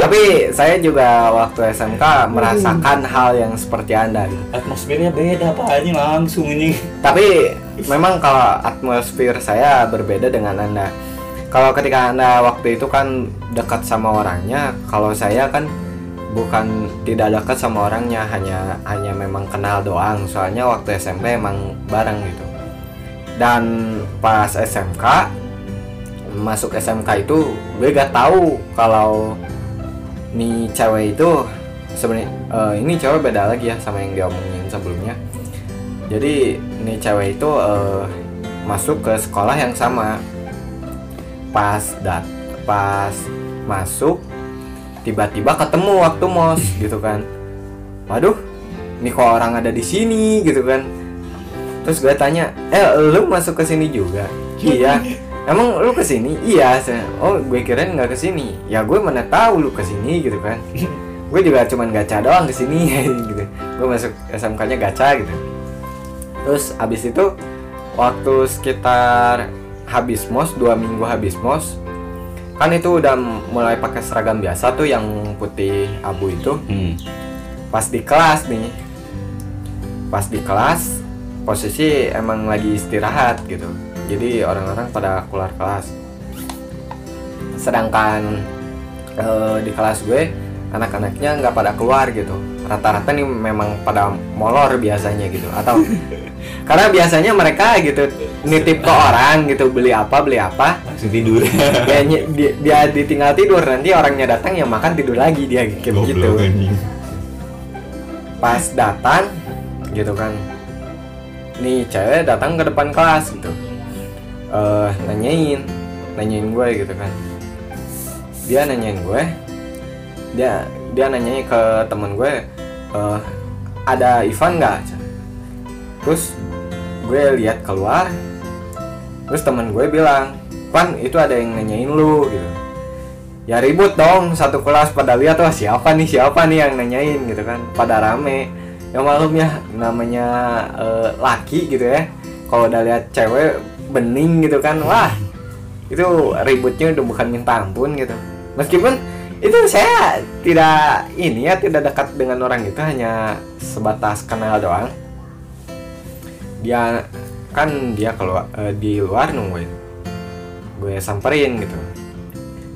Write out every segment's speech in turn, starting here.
tapi saya juga waktu SMK merasakan hal yang seperti anda gitu. atmosfernya beda pak. Ini langsung ini tapi memang kalau atmosfer saya berbeda dengan anda. Kalau ketika anda waktu itu kan dekat sama orangnya kalau saya kan bukan tidak dekat sama orangnya hanya hanya memang kenal doang. Soalnya waktu SMP emang bareng gitu. Dan pas SMK masuk SMK itu gue gak tahu kalau nih cewek itu sebenarnya eh, ini cewek beda lagi ya sama yang diomongin sebelumnya. Jadi nih cewek itu eh, masuk ke sekolah yang sama. Pas dat pas masuk tiba-tiba ketemu waktu mos gitu kan. Waduh nih kok orang ada di sini gitu kan. Terus gue tanya eh lu masuk ke sini juga? Iya emang lu ke sini iya saya oh gue kirain nggak ke sini ya gue mana tahu lu ke sini gitu kan. Gue juga cuman gacha doang ke sini gitu. Gue masuk SMK nya gacha gitu. Terus abis itu waktu sekitar habis mos dua minggu habis mos kan itu udah mulai pakai seragam biasa tuh yang putih abu itu. Hmm. pas di kelas nih pas di kelas posisi emang lagi istirahat gitu jadi orang-orang pada keluar kelas. Sedangkan eh, di kelas gue anak-anaknya nggak pada keluar gitu. Rata-rata nih memang pada molor biasanya gitu. Atau karena biasanya mereka gitu nitip ke orang gitu beli apa beli apa. Langsung tidur. Dia, dia, dia ditinggal tidur nanti orangnya datang yang makan tidur lagi dia kayak Goblok, anjing. pas datang gitu kan. Nih cewek datang ke depan kelas gitu eh nanyain. Nanyain gue gitu kan. Dia nanyain gue. Dia dia nanyain ke temen gue eh ada Ivan nggak? Terus gue lihat keluar. Terus temen gue bilang Pan itu ada yang nanyain lu gitu. Ya ribut dong satu kelas pada lihat wah siapa nih siapa nih yang nanyain gitu kan. Pada rame. Yang malum ya namanya eh, laki gitu ya. Kalau udah lihat cewek bening gitu kan. Wah itu ributnya udah bukan minta ampun gitu. Meskipun itu saya tidak ini ya tidak dekat dengan orang itu hanya sebatas kenal doang. Dia kan dia keluar eh, di luar nungguin. Gue samperin gitu.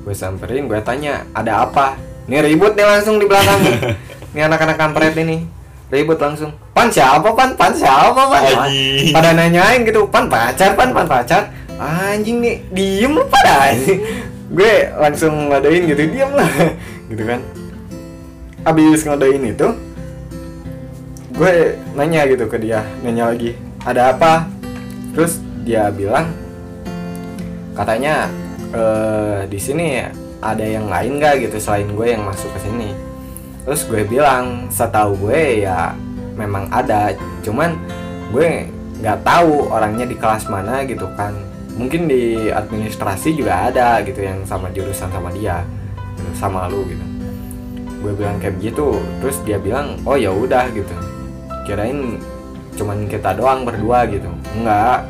Gue samperin gue tanya ada apa? Nih ribut nih langsung di belakang nih. Anak-anak kampret ini ribut langsung. Pan siapa pan? Pan siapa pan? Anjing. pada nanyain gitu. Pan pacar pan? Pan pacar. Anjing nih diem lu pada gue langsung ngadain gitu diem lah. Gitu kan. Abis ngadain itu gue nanya gitu ke dia nanya lagi ada apa? Terus dia bilang katanya eh di sini ada yang lain gak gitu selain gue yang masuk ke sini terus gue bilang setahu gue ya memang ada cuman gue nggak tahu orangnya di kelas mana gitu kan. Mungkin di administrasi juga ada gitu yang sama jurusan sama dia sama lu gitu. Gue bilang kayak begitu terus dia bilang oh ya udah gitu. Kirain cuman kita doang berdua gitu. Enggak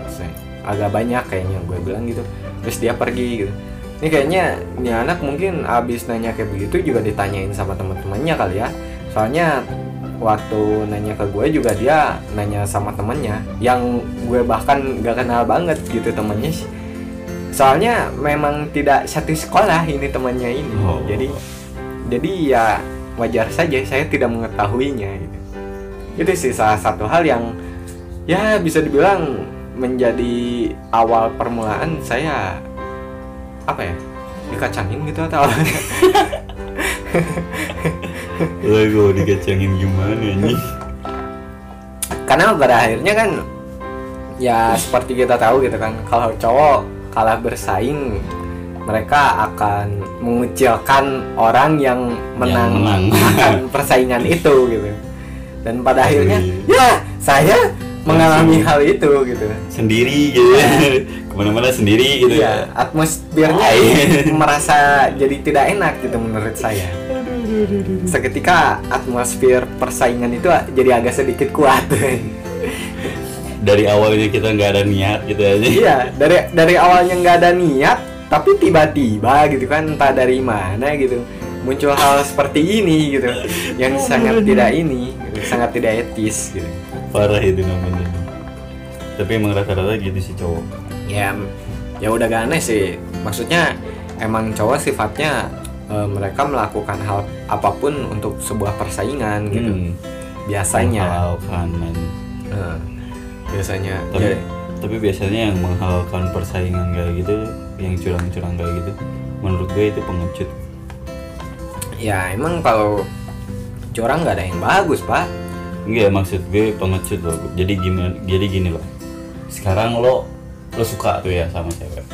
agak banyak kayaknya gue bilang gitu. Terus dia pergi gitu ini kayaknya ini anak mungkin abis nanya kayak begitu juga ditanyain sama teman-temannya kali ya. Soalnya waktu nanya ke gue juga dia nanya sama temennya yang gue bahkan gak kenal banget gitu temennya soalnya memang tidak satu sekolah ini temannya ini. Oh. jadi jadi ya wajar saja saya tidak mengetahuinya gitu. Itu sih salah satu hal yang ya bisa dibilang menjadi awal permulaan saya apa ya dikacangin gitu atau apa Lah gue dikacangin gimana anjing karena pada akhirnya kan ya seperti kita tahu gitu kan kalau cowok kalah bersaing mereka akan mengucilkan orang yang menang, menang. akan persaingan itu gitu dan pada akhirnya Aduh. ya saya mengalami hal itu gitu Sendiri gitu Ke mana-mana sendiri gitu Iya, atmosfernya Ay. merasa jadi tidak enak gitu menurut saya. Seketika atmosfer persaingan itu jadi agak sedikit kuat. Dari awalnya kita nggak ada niat gitu aja iya, dari dari awalnya nggak ada niat, tapi tiba-tiba gitu kan entah dari mana gitu muncul hal seperti ini gitu yang sangat tidak ini gitu, sangat tidak etis gitu parah itu namanya. Tapi emang rata-rata gitu sih cowok. Ya ya udah gak aneh sih. Maksudnya emang cowok sifatnya eh, mereka melakukan hal apa pun untuk sebuah persaingan gitu. Hmm, biasanya. Menghalalkan men. Eh, biasanya. Tapi ya, tapi biasanya yang menghalalkan persaingan kayak gitu yang curang-curang kayak gitu menurut gue itu pengecut. Ya emang kalau curang nggak ada yang bagus pak enggak maksud gue pengecut loh. Jadi gimana jadi gini loh sekarang lo lo suka tuh ya sama cewek.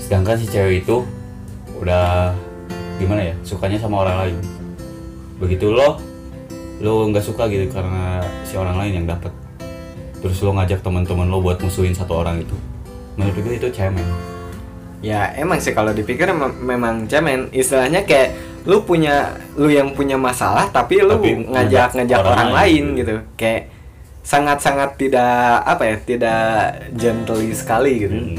Sedangkan si cewek itu udah gimana ya sukanya sama orang lain. Begitu lo lo nggak suka gitu karena si orang lain yang dapat terus lo ngajak teman-teman lo buat musuhin satu orang itu. Menurut gue itu cemen. Ya emang sih kalau dipikir mem- memang cemen. Istilahnya kayak lu punya lu yang punya masalah tapi lu Tapi ngajak ngajak orang orang, lain lain gitu. kayak sangat-sangat tidak apa ya tidak gently sekali gitu. Hmm.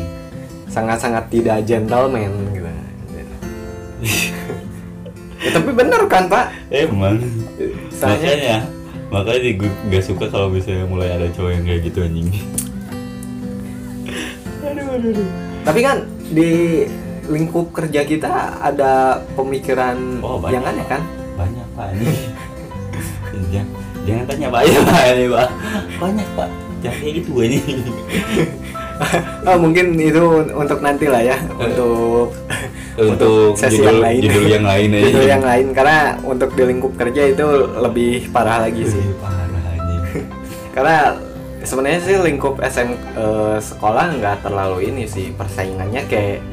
sangat-sangat tidak gentleman gitu. Ya, tapi bener kan pak? Emang. Soalnya- makanya makanya gue gak suka kalau misalnya mulai ada cowok yang kayak gitu anjing. Aduh aduh aduh tapi kan di lingkup kerja kita ada pemikiran Oh, banyak. yang aneh kan? Banyak pak ini. Jangan, jangan tanya banyak pak ini pak. Banyak pak. Jangan kayak gitu ini. Oh, mungkin itu untuk nanti lah ya untuk untuk sesi judul yang lain. judul yang lain aja. Judul yang lain karena untuk di lingkup kerja itu lebih parah lagi sih. Ih, parah anjing karena sebenarnya sih lingkup SM eh, sekolah nggak terlalu ini sih persaingannya kayak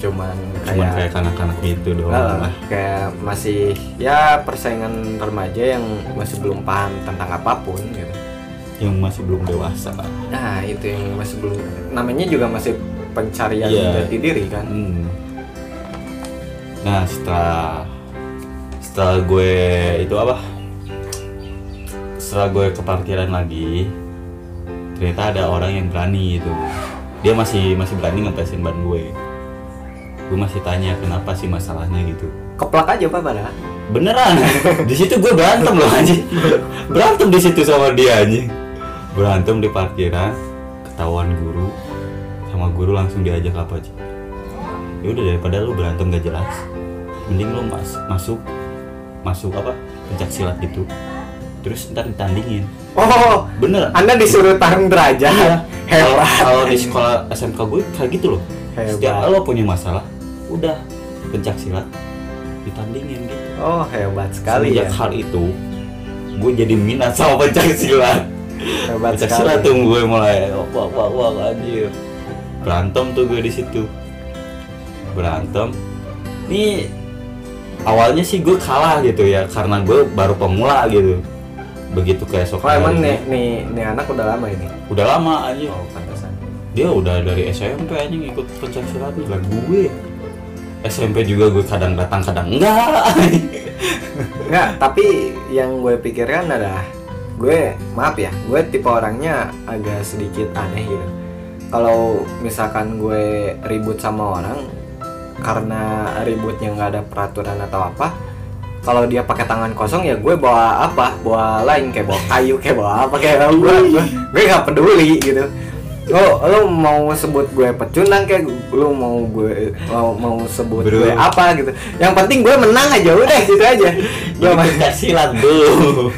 cuman cuman kayak kayak kanak-kanak gitu doang lah kayak masih ya persaingan remaja yang masih belum paham tentang apa pun gitu yang masih belum dewasa nah itu yang masih belum namanya juga masih pencarian Iya. jati diri kan Hmm. Nah setelah setelah gue itu apa? Setelah gue ke parkiran lagi, ternyata ada orang yang berani itu. Dia masih masih berani ngepesin ban gue. Gue masih tanya kenapa sih masalahnya gitu. keplak aja pak pada Beneran, di situ gue berantem loh anjing. Berantem di situ sama dia anjing. Berantem di parkiran, ketahuan guru, sama guru langsung diajak apa aja. Ya udah daripada lu berantem gak jelas, mending lu mas masuk masuk apa pencak silat gitu. Terus ntar ditandingin. oh Bener. anda disuruh tarung derajat Iya. Kalau hebat kalau di sekolah SMK gue kayak gitu loh. Setiap Hebat. lo punya masalah, udah pencak silat ditandingin gitu. oh hebat sekali ya Semenjak hal itu, gue jadi minat sama pencak silat. hebat Pencak sekali silat tuh gue mulai wah wah wah anjir. Berantem tuh gue di situ. Berantem. Nih awalnya sih gue kalah gitu ya karena gue baru pemula gitu. Begitu keesok oh emang harinya, nih nih nih anak udah lama ini udah lama aja. oh pantesan Dia udah dari SMP aja ngikut pencak silat lah gue. SMP juga gue kadang datang kadang enggak. Enggak, tapi yang gue pikirkan adalah gue maaf ya, gue tipe orangnya agak sedikit aneh gitu. Kalau misalkan gue ribut sama orang karena ributnya nggak ada peraturan atau apa, kalau dia pakai tangan kosong ya gue bawa apa, bawa lain kayak bawa kayu kayak bawa apa kayak gue gue gue nggak peduli gitu. Lo lo mau sebut gue pecundang kayak lo mau gue mau, mau sebut Bro. gue apa gitu. Yang penting gue menang aja udah gitu aja. Gue pencak silat bro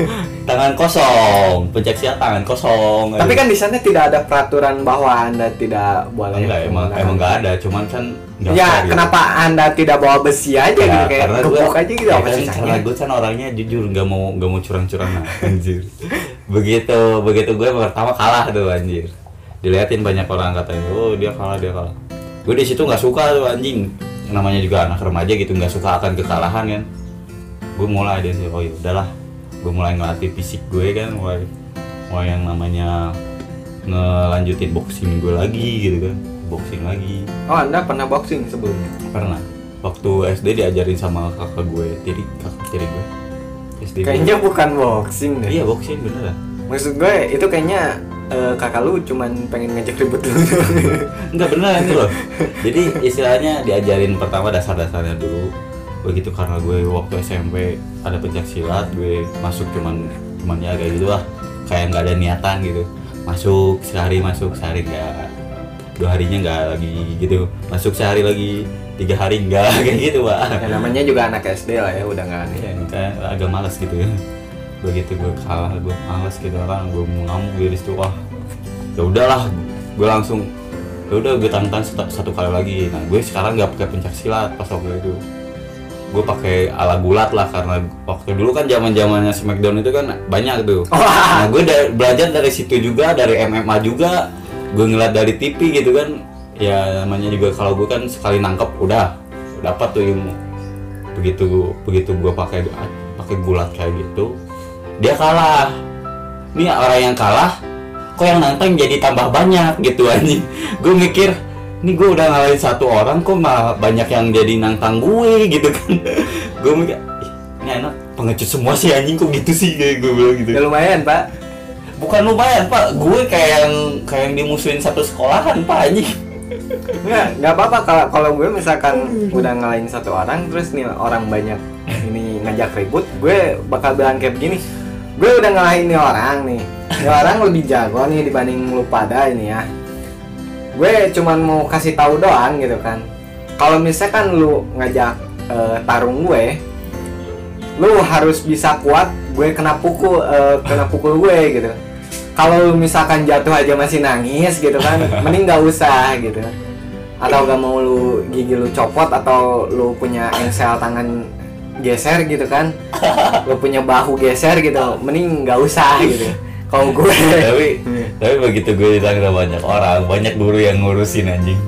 tangan kosong pencak silat tangan kosong Tapi kan di sana tidak ada peraturan bahwa anda tidak boleh. enggak emang emang enggak ada cuman kan nggak Ya fair gitu. kenapa anda tidak bawa besi aja Ya, gitu kayak gue aja gitu ya apa kan, karena gue kan orangnya jujur nggak mau nggak mau curang-curang anjir begitu begitu gue pertama kalah tuh anjir diliatin banyak orang katanya oh dia kalah dia kalah. Gue di situ nggak suka tuh anjing. Namanya juga anak remaja gitu nggak suka akan kekalahan kan. Gue mulai dari situ oh ya udahlah. Gue mulai ngelatih fisik gue kan mulai mulai yang namanya ngelanjutin boxing gue lagi gitu kan. Boxing lagi. Oh anda pernah boxing sebelumnya? pernah. Waktu SD diajarin sama kakak gue tiri kakak tiri gue. SD gue. Kayaknya bukan boxing deh. iya boxing beneran. Maksud gue itu kayaknya eh, kakak lu cuman pengen ngajak ribut lu. enggak beneran itu loh. Jadi istilahnya diajarin pertama dasar-dasarnya dulu. Begitu karena gue waktu SMP ada pencak silat gue masuk cuman cuman ya kayak gitu lah. Kayak nggak ada niatan gitu. Masuk sehari masuk sehari nggak. Dua harinya nggak lagi gitu. Masuk sehari lagi tiga hari nggak. Kayak gitu pak. Ya, namanya juga anak SD lah ya, udah nggak aneh. ya, agak malas gitu ya begitu gue kalah gue malas gitu kan gue mau ngamuk di situ wah ya udahlah gue langsung ya udah gue tantang satu, satu kali lagi. Nah gue sekarang nggak pakai pencak silat pas waktu itu. Gue pakai ala gulat lah karena waktu dulu kan zaman zamannya Smackdown itu kan banyak tuh. Nah gue da- belajar dari situ juga dari MMA juga. Gue ngeliat dari TV gitu kan ya namanya juga kalau gue kan sekali nangkep udah dapat tuh ilmu. Begitu begitu gue pakai pakai gulat kayak gitu dia kalah. Ini orang yang kalah kok yang nantang jadi tambah banyak gitu anjing. Gue mikir ini gue udah ngalahin satu orang kok malah banyak yang jadi nantang gue gitu kan. Gue mikir "Ih, ini anak pengecut semua sih anjing kok gitu sih? Kayak gue bilang gitu. Ya lumayan pak. bukan lumayan pak. Gue kayak yang kayak yang dimusuhin satu sekolahan pak anjing. Nggak, nggak apa-apa. Kalau kalau gue misalkan udah ngalahin satu orang terus nih orang banyak ini ngajak ribut, gue bakal bilang kayak begini. Gue udah ngalahin nih orang nih. Ini orang lebih jago nih dibanding lu pada ini ya. Gue cuman mau kasih tahu doang gitu kan. Kalau misalkan lu ngajak eh, tarung gue, lu harus bisa kuat gue kena pukul eh, kena pukul gue gitu kalau lu misalkan jatuh aja masih nangis gitu kan mending nggak usah gitu atau gak mau lu gigi lu copot atau lu punya engsel tangan geser gitu kan. Lu punya bahu geser gitu mending nggak usah gitu. Kalau gue tapi tapi begitu gue ditanya banyak orang banyak guru yang ngurusin anjing.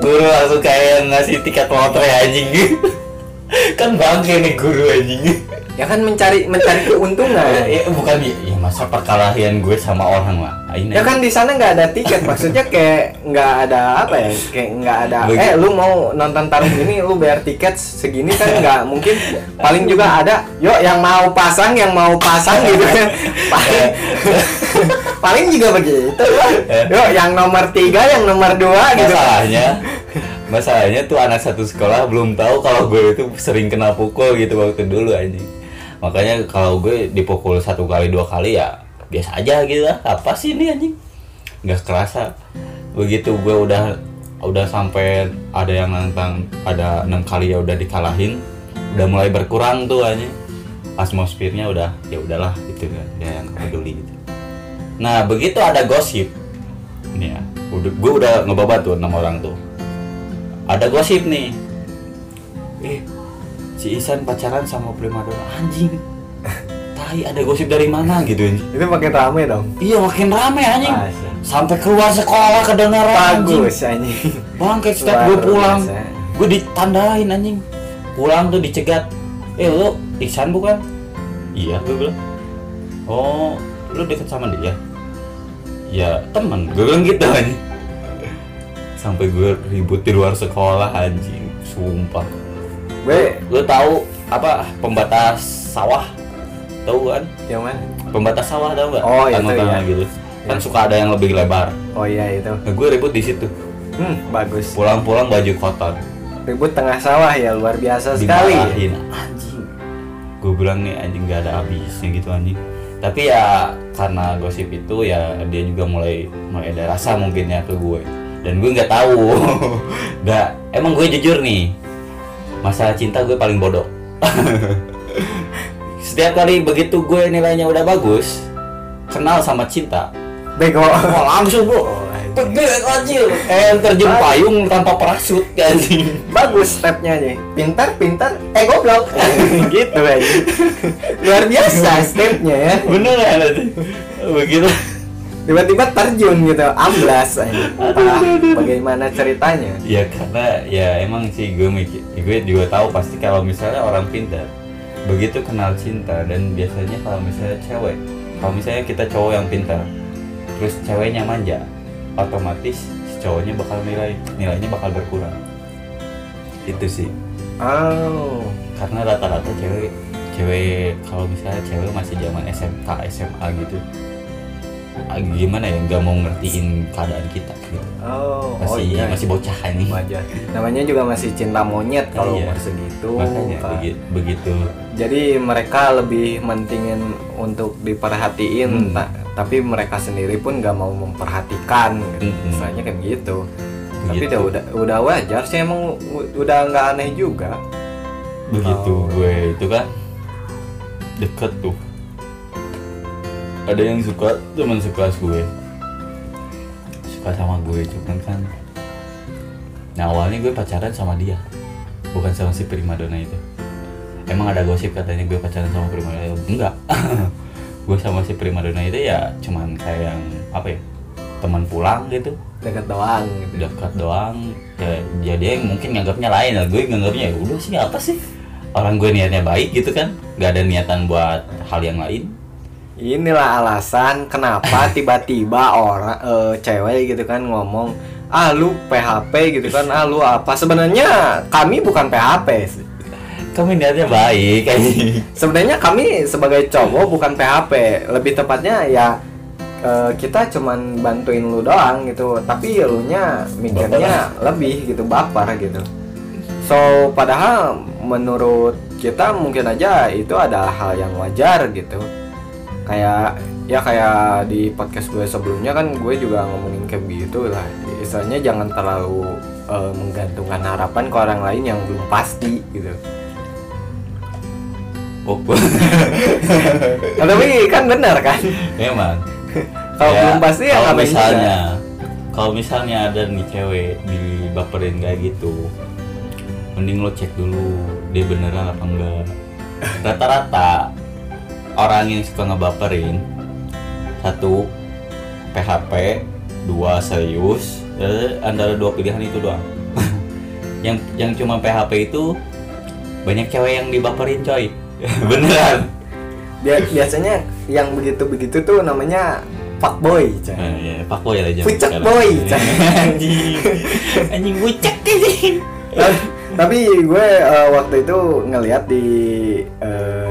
Guru langsung kayak ngasih tiket motor ya anjing. Kan bangke nih guru anjing. Ya kan mencari mencari keuntungan. Ya, bukan ya, ya masa perkelahian gue sama orang lah ya kan di sana nggak ada tiket maksudnya kayak nggak ada apa ya kayak nggak ada Begi- eh lu mau nonton tarung ini lu bayar tiket segini kan nggak mungkin. Paling juga ada yuk yang mau pasang yang mau pasang gitu kan. Paling paling juga begitu yuk yang nomor tiga yang nomor dua gitu. Masalahnya masalahnya tuh anak satu sekolah belum tahu kalau gue itu sering kena pukul gitu waktu dulu anjing. Makanya kalau gue dipukul satu kali dua kali ya biasa aja gitu lah. Apa sih ini anjing? Nggak kerasa. Begitu gue udah udah sampai ada yang nantang ada enam kali ya udah dikalahin. Udah mulai berkurang tuh anjing. Atmosfernya udah ya udahlah gitu kan. Ya yang peduli gitu. Nah begitu ada gosip. Ini ya udah gue udah ngebabat tuh enam orang tuh. Ada gosip nih. Eh si Isan pacaran sama primadona anjing tai ada gosip dari mana gitu anjing itu makin rame dong. Iya makin rame anjing. Masa? sampai keluar sekolah kedengaran anjing. Bagus anjing. Bangke setiap gue pulang. gue ditandain anjing. Pulang tuh dicegat. Eh lu Iksan bukan? Iya. Gue bilang oh lu deket sama dia? Ya temen. Gue bilang gitu anjing. Sampai gue ribut di luar sekolah anjing. Sumpah. Gue lu tahu apa pembatas sawah tahu kan? Yang mana? Pembatas sawah tahu nggak? Oh, itu Tangan-tangan iya. gitu. Kan suka ada yang lebih lebar. Oh iya itu. Nah, gue ribut di situ. Hmm bagus. Pulang-pulang baju kotor. Ribut tengah sawah ya luar biasa sekali. Dimarahin anjing. Gue bilang nih anjing gak ada habisnya gitu anjing. Tapi ya karena gosip itu ya dia juga mulai mulai ada rasa mungkin ya ke gue dan gue nggak tahu. Nggak. Emang gue jujur nih masalah cinta gue paling bodoh setiap kali begitu gue nilainya udah bagus kenal sama cinta. Bego. Wah langsung bro Oh, anjing. Gede anjir kayak terjun payung tanpa parasut anjing. Bagus stepnya aja pintar pintar. Eh goblok. Gitu aja luar biasa stepnya ya. Bener ya begitu. Tiba-tiba terjun gitu amblas entah bagaimana ceritanya. Ya karena ya emang sih gue mikir gue juga tahu pasti kalau misalnya orang pintar begitu kenal cinta dan biasanya kalau misalnya cewek kalau misalnya kita cowok yang pintar terus ceweknya manja otomatis si cowoknya bakal nilai nilainya bakal berkurang. Itu sih. Oh. Karena rata-rata cewek cewek kalau misalnya cewek masih zaman SMK SMA gitu ah, gimana ya nggak mau ngertiin keadaan kita gitu. Oh masih oh iya. masih bocah ini. Wajar namanya juga masih cinta monyet kalau Iya. umur segitu makanya begitu jadi mereka lebih mentingin untuk diperhatiin Hmm. ta- tapi mereka sendiri pun nggak mau memperhatikan gitu. Mm-mm. misalnya kayak gitu tapi Begitu. udah udah udah wajar sih emang udah nggak aneh juga begitu Oh. gue itu kan deket tuh ada yang suka teman sekelas gue suka sama gue cuman kan nah awalnya gue pacaran sama dia bukan sama si primadona itu emang ada gosip katanya gue pacaran sama primadona enggak. Gue sama si primadona itu ya cuman kayak yang apa ya teman pulang gitu. Dekat doang gitu. Dekat doang. Ya jadi yang mungkin nganggapnya lain. Lah gue nganggapnya ya udah sih apa sih? Orang gue niatnya baik gitu kan. Nggak ada niatan buat hal yang lain. Inilah alasan kenapa tiba-tiba orang eh, cewek gitu kan ngomong ah lu PHP gitu kan. Ah lu apa? Sebenarnya kami bukan PHP sih. Kami niatnya baik. Kayak sebenarnya kami sebagai cowok bukan PHP lebih tepatnya ya eh, kita cuman bantuin lu doang gitu. Tapi lu nya mikirnya lebih gitu baper gitu. So padahal menurut kita mungkin aja itu ada hal yang wajar gitu. Kayak ya kayak di podcast gue sebelumnya kan gue juga ngomongin kayak gitu lah. Istilahnya jangan terlalu eh, menggantungkan harapan ke orang lain yang belum pasti gitu oh, Nah, tapi kan benar kan? Emang Kalau belum pasti ya kalau misalnya kalau misalnya ada nih cewek dibaperin kayak gitu mending lo cek dulu dia beneran apa enggak. Rata-rata orang yang suka ngebaperin satu PHP dua serius eh, antara dua pilihan itu doang. Yang yang cuma PHP itu banyak cewek yang dibaperin coy beneran Bia- biasanya yang begitu-begitu tuh namanya fuckboy coy. Nah, ya, Pak Boy lah zaman Pucek sekarang. boy. anjing. Anjing bucek anjing. Tapi- gue eh, waktu itu ngeliat di eh,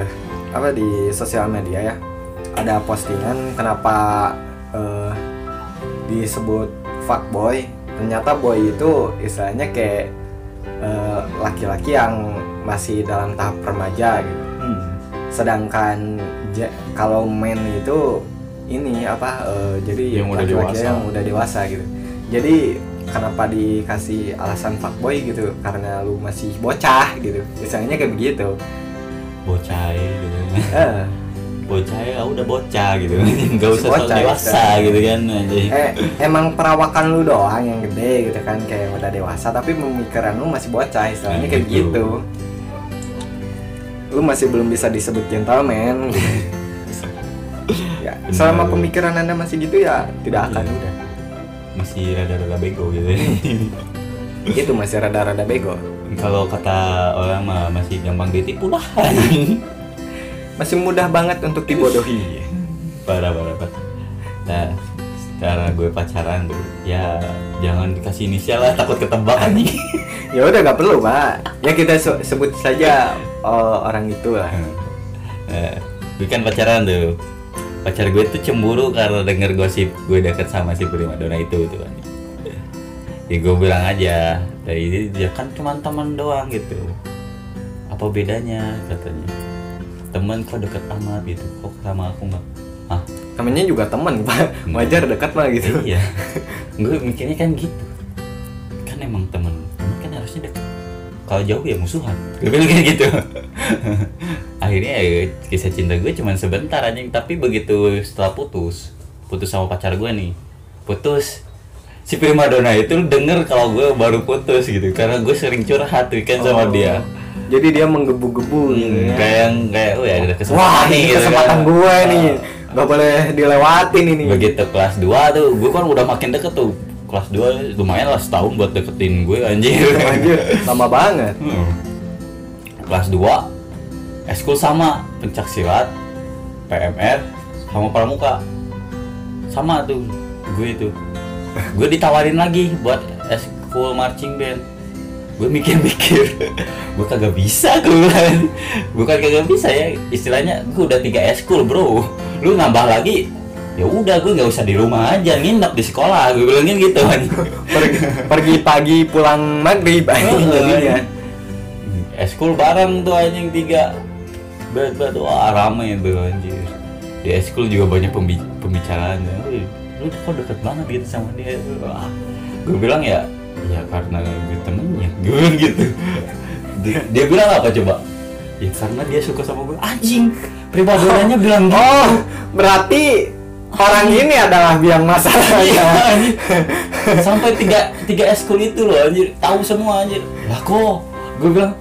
apa di sosial media ya ada postingan kenapa eh, disebut fuckboy ternyata boy itu istilahnya kayak laki-laki yang masih dalam tahap remaja gitu. Sedangkan ja- kalau men itu ini apa eh, jadi Yang udah dewasa. yang udah dewasa gitu jadi kenapa dikasih alasan fuckboy gitu karena lu masih bocah gitu misalnya kayak begitu Bocah gitu. eh, Bocah ya udah bocah gitu. Enggak usah Bocah, dewasa kan. gitu kan eh emang perawakan lu doang yang gede gitu kan kayak udah dewasa tapi pemikiran lu masih bocah istilahnya Nah, kayak gitu. gitu lu masih belum bisa disebut gentleman ya selama pemikiran anda masih gitu ya tidak akan Iya. udah Masih rada-rada bego gitu. itu masih rada-rada bego Kalau kata orang mah masih gampang ditipu lah. masih mudah banget untuk dibodohi parah parah parah. Nah, cara gue pacaran tuh ya jangan dikasih inisial lah takut ketebak anjing. ya udah nggak perlu pak ya kita se- sebut saja oh, orang itu lah. Nah, gue kan pacaran tuh. Pacar gue tuh cemburu karena denger gosip gue deket sama si primadona itu tuh kan ya gue bilang aja dari dia kan cuma teman doang gitu. Apa bedanya? katanya. Teman kok deket amat gitu. Kok sama aku nggak ah. Namanya juga teman pak. Wajar dekat lah gitu. Iya. Gue mikirnya kan gitu. Kan emang temen kalau jauh ya musuhan. Gue bilang kayak gitu. Akhirnya ya, kisah cinta gue cuman sebentar anjing. Tapi begitu setelah putus putus sama pacar gue nih putus si primadona itu denger kalau gue baru putus gitu. Karena gue sering curhat tuh kan sama Oh, dia. Jadi dia menggebu-gebu gitu Hmm, ya. kayak yang kayak oh ya ada kesempatan wah nih ini gitu kesempatan kan. gue nih. Ah. nggak boleh dilewatin ini. Begitu kelas 2 tuh gue kan udah makin deket tuh kelas 2 lumayan lah setahun buat deketin gue anjir Anjir, lama banget. Hmm. kelas 2 eskul sama pencak silat PMR sama pramuka sama tuh gue itu. Gue ditawarin lagi buat eskul marching band. Gue mikir-mikir gue kagak bisa gue bilang. bukan kagak bisa ya istilahnya gue udah tiga eskul bro. Lu nambah lagi ya udah gue nggak usah di rumah aja nginep di sekolah. Gue bilangin gitu anjing pergi, pergi pagi pulang maghrib. Anjing jadinya. eskul bareng tuh anjing tiga. Bet bet wah rame tuh anjir. Di eskul juga banyak pembi pembicaraan. Lu kok deket banget gitu sama dia wah gue bilang ya ya karena gue temennya. Gue bilang gitu. Dia, dia bilang apa coba? Ya karena dia suka sama gue anjing primadonanya bilang gitu. Oh, berarti orang ini adalah biang Iya, masalahnya. anjir. sampai tiga tiga eskul itu loh anjir tahu semua anjir lah kok gue bilang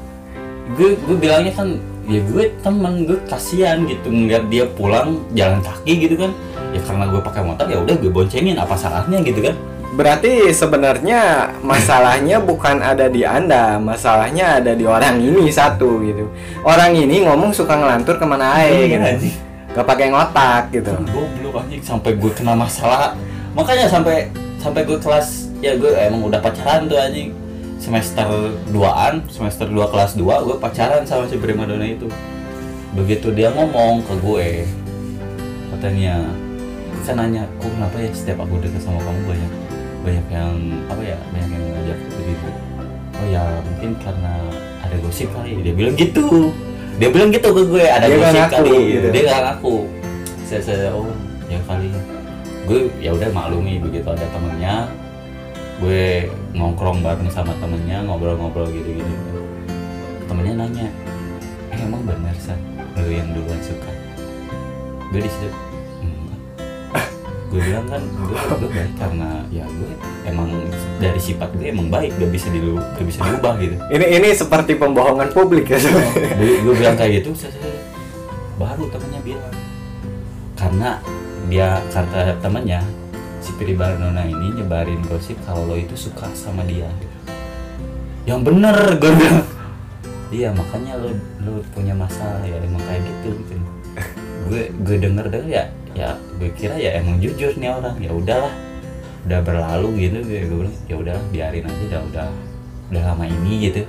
gue gue bilangnya kan ya gue temen gue kasihan gitu ngeliat dia pulang jalan kaki gitu kan ya karena gue pakai motor ya udah gue boncengin apa salahnya gitu kan Berarti sebenarnya masalahnya bukan ada di Anda, masalahnya ada di orang ini satu gitu. Orang ini ngomong suka ngelantur ke mana aja Iya, gitu. Gak pakai ngotak gitu. goblok anjing. Sampai gue kena masalah. Makanya sampai sampai gue kelas ya gue emang udah pacaran tuh anjing. Semester 2an semester 2 kelas 2 gue pacaran sama si primadona itu. Begitu dia ngomong ke gue katanya saya nanya kok kenapa ya setiap aku dekat sama kamu banyak banyak yang apa ya banyak yang ngajak begitu? Oh ya mungkin karena ada gosip kali dia bilang gitu dia bilang gitu ke gue ada Dia ngaku, kali. gitu. dia nggak ngaku. Saya saya oh ya kali. Gue ya udah maklumi begitu ada temennya. Gue ngongkrong bareng sama temennya ngobrol-ngobrol gitu gitu temennya nanya eh emang bener san lu yang duluan suka? Gue di situ enggak gue bilang kan gue gue baik karena ya gue emang dari sifat gue emang baik gak bisa dilu gak bisa diubah gitu Ini ini seperti pembohongan publik ya. sebenarnya. gue, gue bilang kayak gitu saya, saya- baru temennya bilang karena dia kata temennya si Piri Barnona ini nyebarin gosip kalau lo itu suka sama dia yang bener gue bilang iya makanya lo lo punya masalah ya emang kayak gitu gitu gue gue denger denger ya ya gue kira ya emang jujur nih orang ya udahlah udah berlalu gitu gue, gue bilang ya udahlah biarin aja udah udah udah lama ini gitu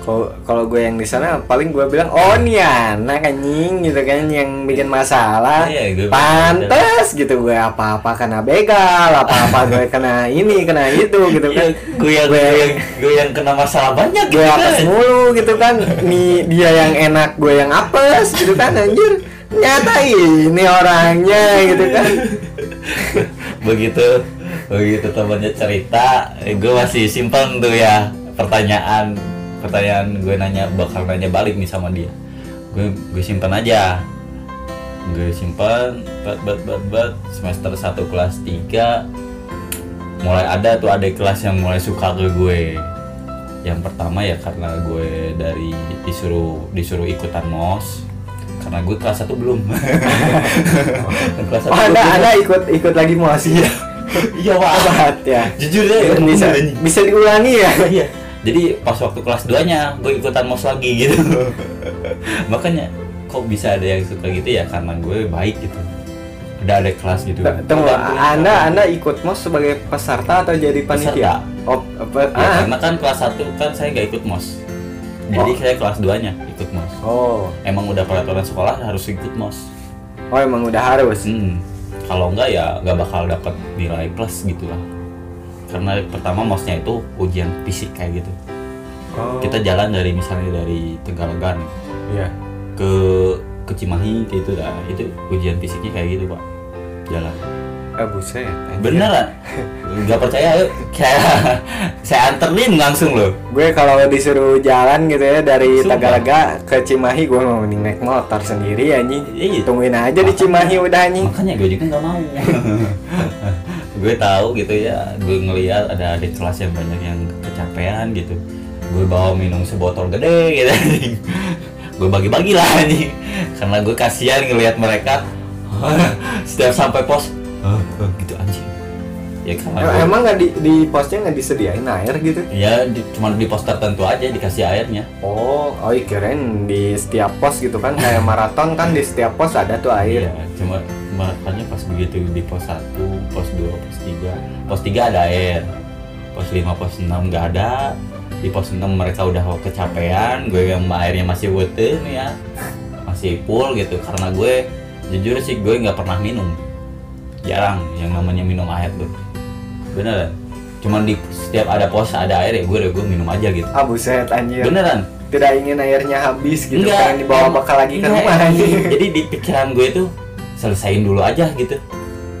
Kalau kalau gue yang di sana paling gue bilang oh nih anak anjing gitu kan yang bikin masalah. Iya, gue- Pantes gitu gue apa-apa kena begal, apa-apa gue kena ini, kena itu gitu Iya, kan. gue yang gue yang gue yang kena masalah banyak gue gitu apes kan. mulu gitu kan nih dia yang enak gue yang apes gitu kan anjir nyata ini orangnya gitu kan. Begitu begitu temannya cerita gue masih simpen tuh ya pertanyaan pertanyaan gue nanya bakal nanya balik nih sama dia. Gue gue simpen aja. Gue simpen bat bat bat bat semester 1 kelas 3 mulai ada tuh ada kelas yang mulai suka ke gue. Yang pertama ya karena gue dari disuruh disuruh ikutan mos karena gue kelas 1 belum. Kelas oh, satu anda belum. anda ikut ikut lagi mau sih iya pak Abad ya. Jujur deh emang bisa bisa diulangi ya. Iya. Jadi pas waktu kelas 2 nya gue ikutan mos lagi gitu. Makanya kok bisa ada yang suka gitu ya? Karena gue baik gitu. Udah ada kelas gitu. Tunggu anda anda ikut mos sebagai peserta atau jadi panitia? Oh apa? Ya, ah. karena kan kelas 1 kan saya nggak ikut mos jadi Oh. saya kelas 2 nya ikut mos oh. Emang udah peraturan sekolah harus ikut mos oh emang udah harus? Hmm. kalau enggak ya nggak bakal dapat nilai plus gitu lah. Karena pertama mosnya itu ujian fisik kayak gitu. Oh. Kita jalan dari misalnya dari Tegalagan iya. ke ke Cimahi kayak itu dah. Itu ujian fisiknya kayak gitu pak. Jalan ah buset beneran? Nggak percaya yuk. Kayak saya anterin langsung loh. Gue kalau disuruh jalan gitu ya dari Sumpah. Tagalaga ke Cimahi gue mau mending naik motor sendiri anjing. Iya. tungguin aja di Cimahi udah anjing. Makanya gue juga nggak mau. Gue tahu gitu ya gue ngeliat ada adik kelas yang banyak yang kecapean gitu. Gue bawa minum sebotol gede gitu anjing. gue bagi-bagi lah anjing. Karena gue kasihan ngelihat mereka. Setiap sampai pos "Hah, hah," gitu anjing. Ya gue- emang nggak di, di posnya nggak disediain air gitu? Ya di, cuma di pos tertentu aja dikasih airnya. Oh oh iya, kirain di setiap pos gitu kan? Kayak maraton kan di setiap pos ada tuh air. Iya, cuma makanya pas begitu di pos 1, pos 2, pos 3 Pos 3 ada air. Pos 5, pos 6 nggak ada. Di pos 6 mereka udah kecapean Gue yang airnya masih weten ya. Masih full gitu Karena gue, jujur sih gue nggak pernah minum jarang yang namanya minum air tuh. Beneran cuman di setiap ada pos ada air ya gue udah gue minum aja gitu. Ah buset anjir. Beneran? Tidak ingin airnya habis gitu Enggak. pengen dibawa bakal lagi ke Enggak, rumah. jadi di pikiran gue itu selesain dulu aja gitu.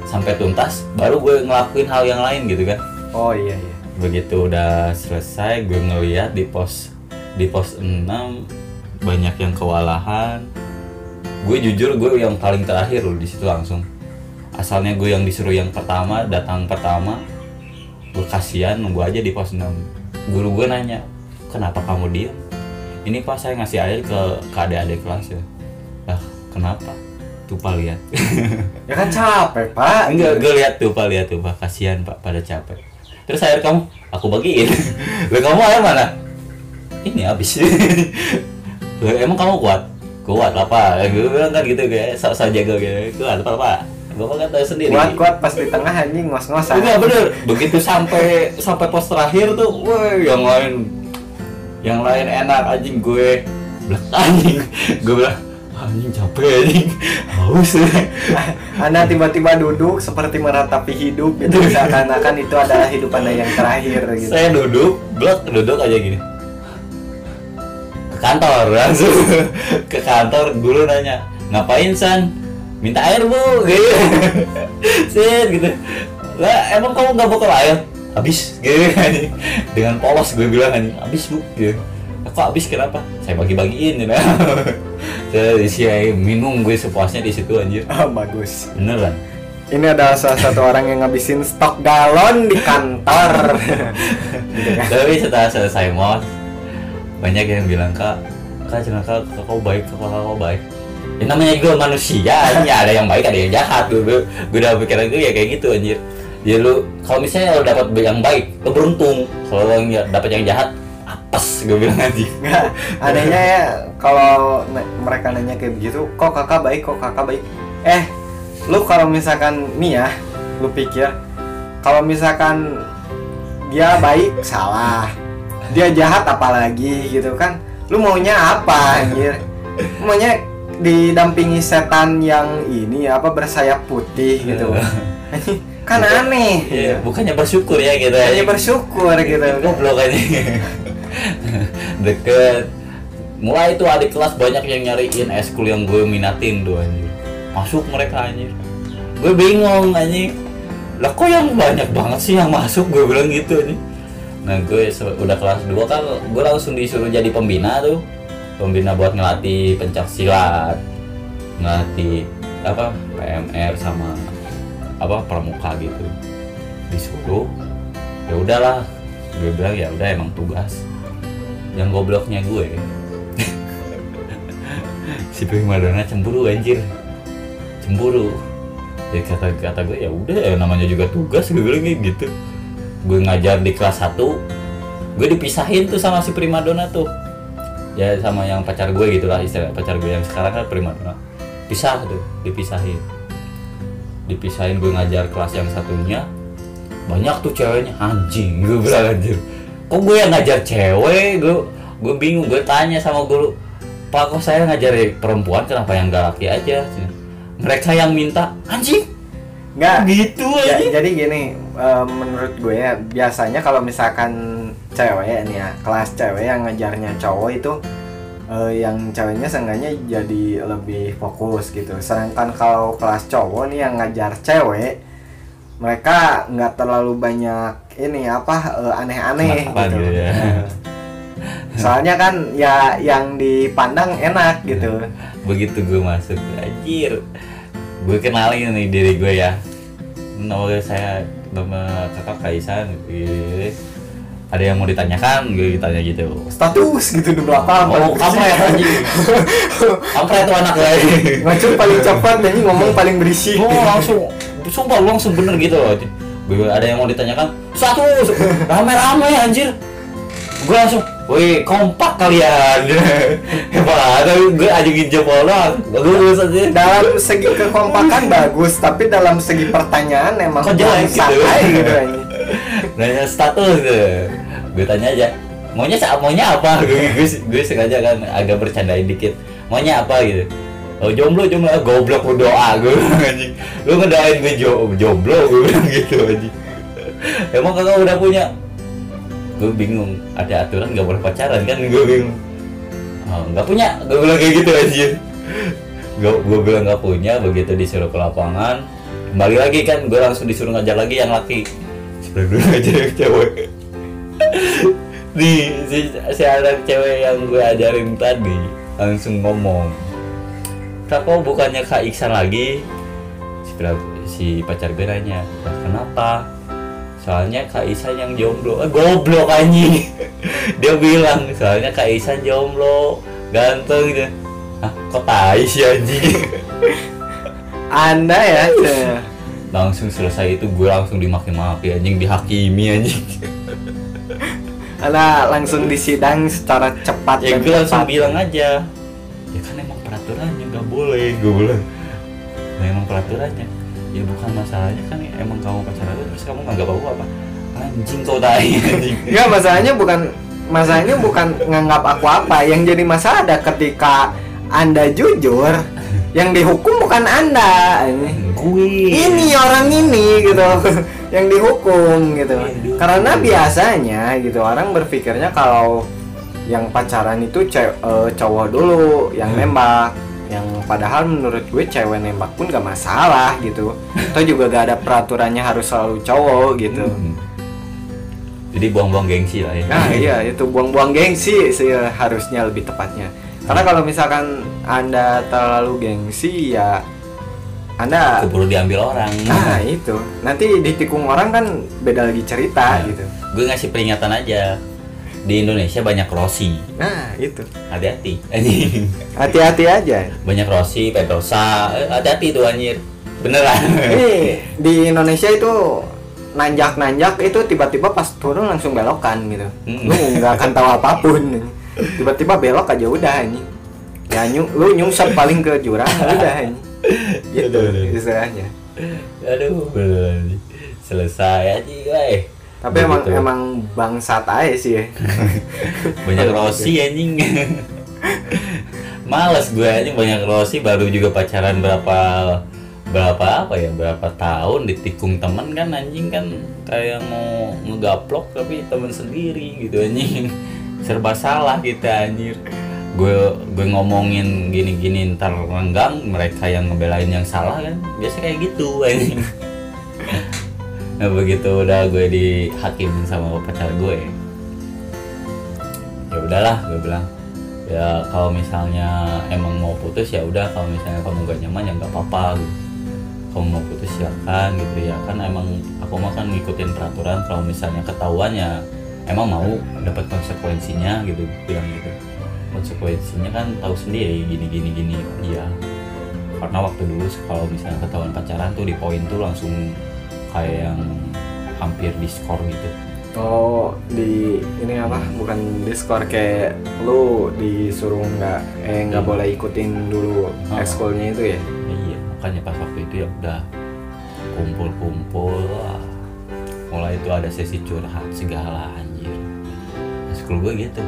Sampai tuntas baru gue ngelakuin hal yang lain gitu kan. Oh iya iya. Begitu udah selesai gue ngeliat di pos di pos 6 banyak yang kewalahan. Gue jujur gue yang paling terakhir loh di situ langsung asalnya gue yang disuruh yang pertama datang pertama gue kasihan nunggu aja di pos 6 guru gue nanya kenapa kamu diem ini pak saya ngasih air ke ke adik-adik kelas ya lah kenapa tuh pak lihat ya kan capek pak Enggak, gue lihat tuh pak lihat tuh pak kasihan pak pada capek. Terus air kamu aku bagiin. Lah kamu air mana? Ini habis. Lah emang kamu kuat? Kuat lah pak. Gue bilang kan gitu kayak sok sok jago gitu. Kuat apa pak? Bapak kan tahu sendiri. kuat kuat pas di tengah anjing ngos-ngosan. Enggak bener. Begitu sampai sampai pos terakhir tuh, woi yang lain yang lain enak anjing gue belak anjing. Gue bilang anjing capek anjing. Haus. Anda tiba-tiba duduk seperti meratapi hidup gitu. Seakan-akan itu adalah hidup anda yang terakhir gitu. Saya duduk blok duduk aja gini. Ke kantor langsung. Ke kantor guru nanya ngapain san minta air bu. Gitu. Set, gitu. Lah emang kamu nggak bakal air? Habis. Gitu. Dengan polos gue bilang anjing. Habis bu. Gitu. "Lah, kok habis? Kenapa? Saya bagi-bagiin gitu. Saya isi air minum gue sepuasnya di situ anjir. Ah bagus. Beneran ini adalah salah satu orang yang ngabisin stok galon di kantor. Tapi setelah selesai mos banyak yang bilang kak kak jangan kak. Kak kau baik kak kau baik ya namanya juga manusia ya ada yang baik ada yang jahat gue gue gue udah pikiran gue ya kayak gitu anjir ya lu kalau misalnya lo dapat yang baik lo beruntung kalau yang dapat yang jahat apes gue bilang anjir Nggak, anehnya ya kalau mereka nanya kayak begitu, kok kakak baik, kok kakak baik. Eh, lu kalau misalkan nih ya, lu pikir kalau misalkan dia baik salah, dia jahat apalagi gitu kan? Lu maunya apa anjir? Maunya didampingi setan yang ini apa bersayap putih gitu. Anjing, kan aneh. Iya, bukannya bersyukur ya gitu anjing. bersyukur gitu. goblok aja. Deket. Mulai itu adik kelas banyak yang nyariin eskul yang gue minatin tuh anjir masuk mereka anjir gue bingung anjing. Lah kok yang banyak banget sih yang masuk? Gue bilang gitu anjing. Nah gue udah kelas 2 kan gue langsung disuruh jadi pembina tuh pembina buat ngelatih pencak silat ngelatih apa PMR sama apa pramuka gitu. Disuruh ya udahlah. Gue bilang ya udah emang tugas. Yang gobloknya gue. Si primadona cemburu anjir. Cemburu. Ya kata kata gue ya udah ya namanya juga tugas gue bilang gitu. Gue ngajar di kelas 1 gue dipisahin tuh sama si primadona tuh ya sama yang pacar gue gitulah istilah pacar gue yang sekarang kan primadona pisah tuh dipisahin. Dipisahin gue ngajar kelas yang satunya banyak tuh ceweknya. Anjing gue bilang anjir kok gue yang ngajar cewek? Gue gue bingung gue tanya sama guru pak kok saya ngajar perempuan kenapa yang gak laki aja? Mereka yang minta anjing Enggak, gitu Ya, aja. jadi gini, eh, menurut gue ya biasanya kalau misalkan cewek nih ya, kelas cewek yang ngajarnya cowok itu eh, yang ceweknya seenggaknya jadi lebih fokus gitu. Sedangkan kalau kelas cowok nih yang ngajar cewek, mereka nggak terlalu banyak ini apa eh, aneh-aneh Kenapa gitu. ya? Soalnya kan ya yang dipandang enak gitu. begitu gue masuk anjir gue kenalin nih diri gue ya nama saya nama kakak Kaisan gitu. Ada yang mau ditanyakan gue ditanya gitu Status gitu di belakang. oh kampret anjing kampret tuh anak gue Ngacur paling cepat dan ngomong paling berisik. oh langsung sumpah lu langsung bener gitu loh gue ada yang mau ditanyakan satu rame-rame anjir gue langsung Wih, kompak kalian. Hebat, gue ajakin jempol doang. Bagus aja. dalam segi kekompakan bagus tapi dalam segi pertanyaan emang Kok jelek gitu? gitu aja. Nanya status gitu. Gue tanya aja. Maunya sa- maunya apa? Gue, gue, sengaja kan agak bercandain dikit. Maunya apa? gitu. oh jomblo jomblo. Ah, goblok lu doa. Gue anjing lu ngedoain gue jo jomblo? Gue gitu anjing. Emang kakak udah punya? Gue bingung ada aturan nggak boleh pacaran? Kan gue bingung. Oh, nggak punya. Gue bilang kayak gitu anjir gue gue bilang nggak punya. Begitu disuruh ke lapangan. Kembali lagi kan gue langsung disuruh ngajar lagi yang laki. Sebelah dulu ngajar yang cewek di si, si anak cewek yang gue ajarin tadi langsung ngomong kak kok bukannya kak Iksan lagi? Si, si pacar gue nanya "Lah, kenapa? Soalnya kak Iksan yang jomblo. Eh, goblok anjing. Dia bilang soalnya kak Iksan jomblo ganteng gitu. Ah kok tai sih anjing? Anda ya langsung selesai itu gue langsung dimaki-maki anjing dihakimi anjing anda langsung disidang secara cepat ya gue langsung tepat. bilang aja. Ya kan emang peraturannya nggak boleh gue bilang. Nah, emang peraturannya. Ya bukan masalahnya kan emang kamu pacaran terus kamu nggak apa apa? Anjing kau tai. Anjing Enggak masalahnya bukan masalahnya bukan nganggap aku apa. Yang jadi masalah ada ketika anda jujur yang dihukum bukan anda. Ini ini orang ini gitu yang dihukum gitu Aduh. karena biasanya gitu orang berpikirnya kalau yang pacaran itu ce- eh, cowok dulu yang Hmm. nembak yang padahal menurut gue cewek nembak pun gak masalah gitu atau juga gak ada peraturannya harus selalu cowok gitu Hmm. jadi buang-buang gengsi lah ya Nah iya itu buang-buang gengsi sih harusnya lebih tepatnya. Karena kalau misalkan anda terlalu gengsi ya anda keburu diambil orang nah itu nanti ditikung orang kan beda lagi cerita Nah. gitu. gue ngasih peringatan aja di Indonesia banyak Rossi Nah itu hati-hati hati-hati aja. banyak Rossi Pedrosa Eh, hati-hati tuh anjir beneran Ini di Indonesia itu nanjak-nanjak itu tiba-tiba pas turun langsung belokan gitu. Hmm. Lu nggak akan tahu apa pun. Tiba-tiba belok aja udah ini. Ya nyu, lu nyungsep paling ke jurang udah ini. Gitu istilahnya. aduh. Beneran selesai aja gue Tapi emang Begitu. emang bangsat aja sih ya. banyak Rossi anjing. Males gue anjing banyak Rossi. Baru juga pacaran berapa berapa apa ya berapa tahun ditikung temen kan anjing kan. Kayak mau ngegaplok tapi temen sendiri gitu anjing. Serba salah kita anjir gue gue ngomongin gini-gini ntar renggang mereka yang ngebelain yang salah kan biasa kayak gitu nah begitu udah gue dihakimin sama pacar gue ya udahlah gue bilang ya kalau misalnya emang mau putus ya udah kalau misalnya kamu gak nyaman ya nggak apa-apa. Kamu mau putus silakan gitu. Ya kan emang aku mah kan ngikutin peraturan kalau misalnya ketahuan ya emang mau dapat konsekuensinya gitu bilang gitu konsekuensinya kan tahu sendiri gini gini gini iya karena waktu dulu kalau misalnya ketahuan pacaran tuh di poin tuh langsung kayak yang hampir diskor gitu Oh di ini apa? Bukan diskor kayak lu disuruh nggak eh nggak Iya. boleh ikutin dulu Oh. ekskulnya itu ya? iya makanya pas waktu itu ya udah kumpul-kumpul wah. mulai itu ada sesi curhat segala anjir eskul gue gitu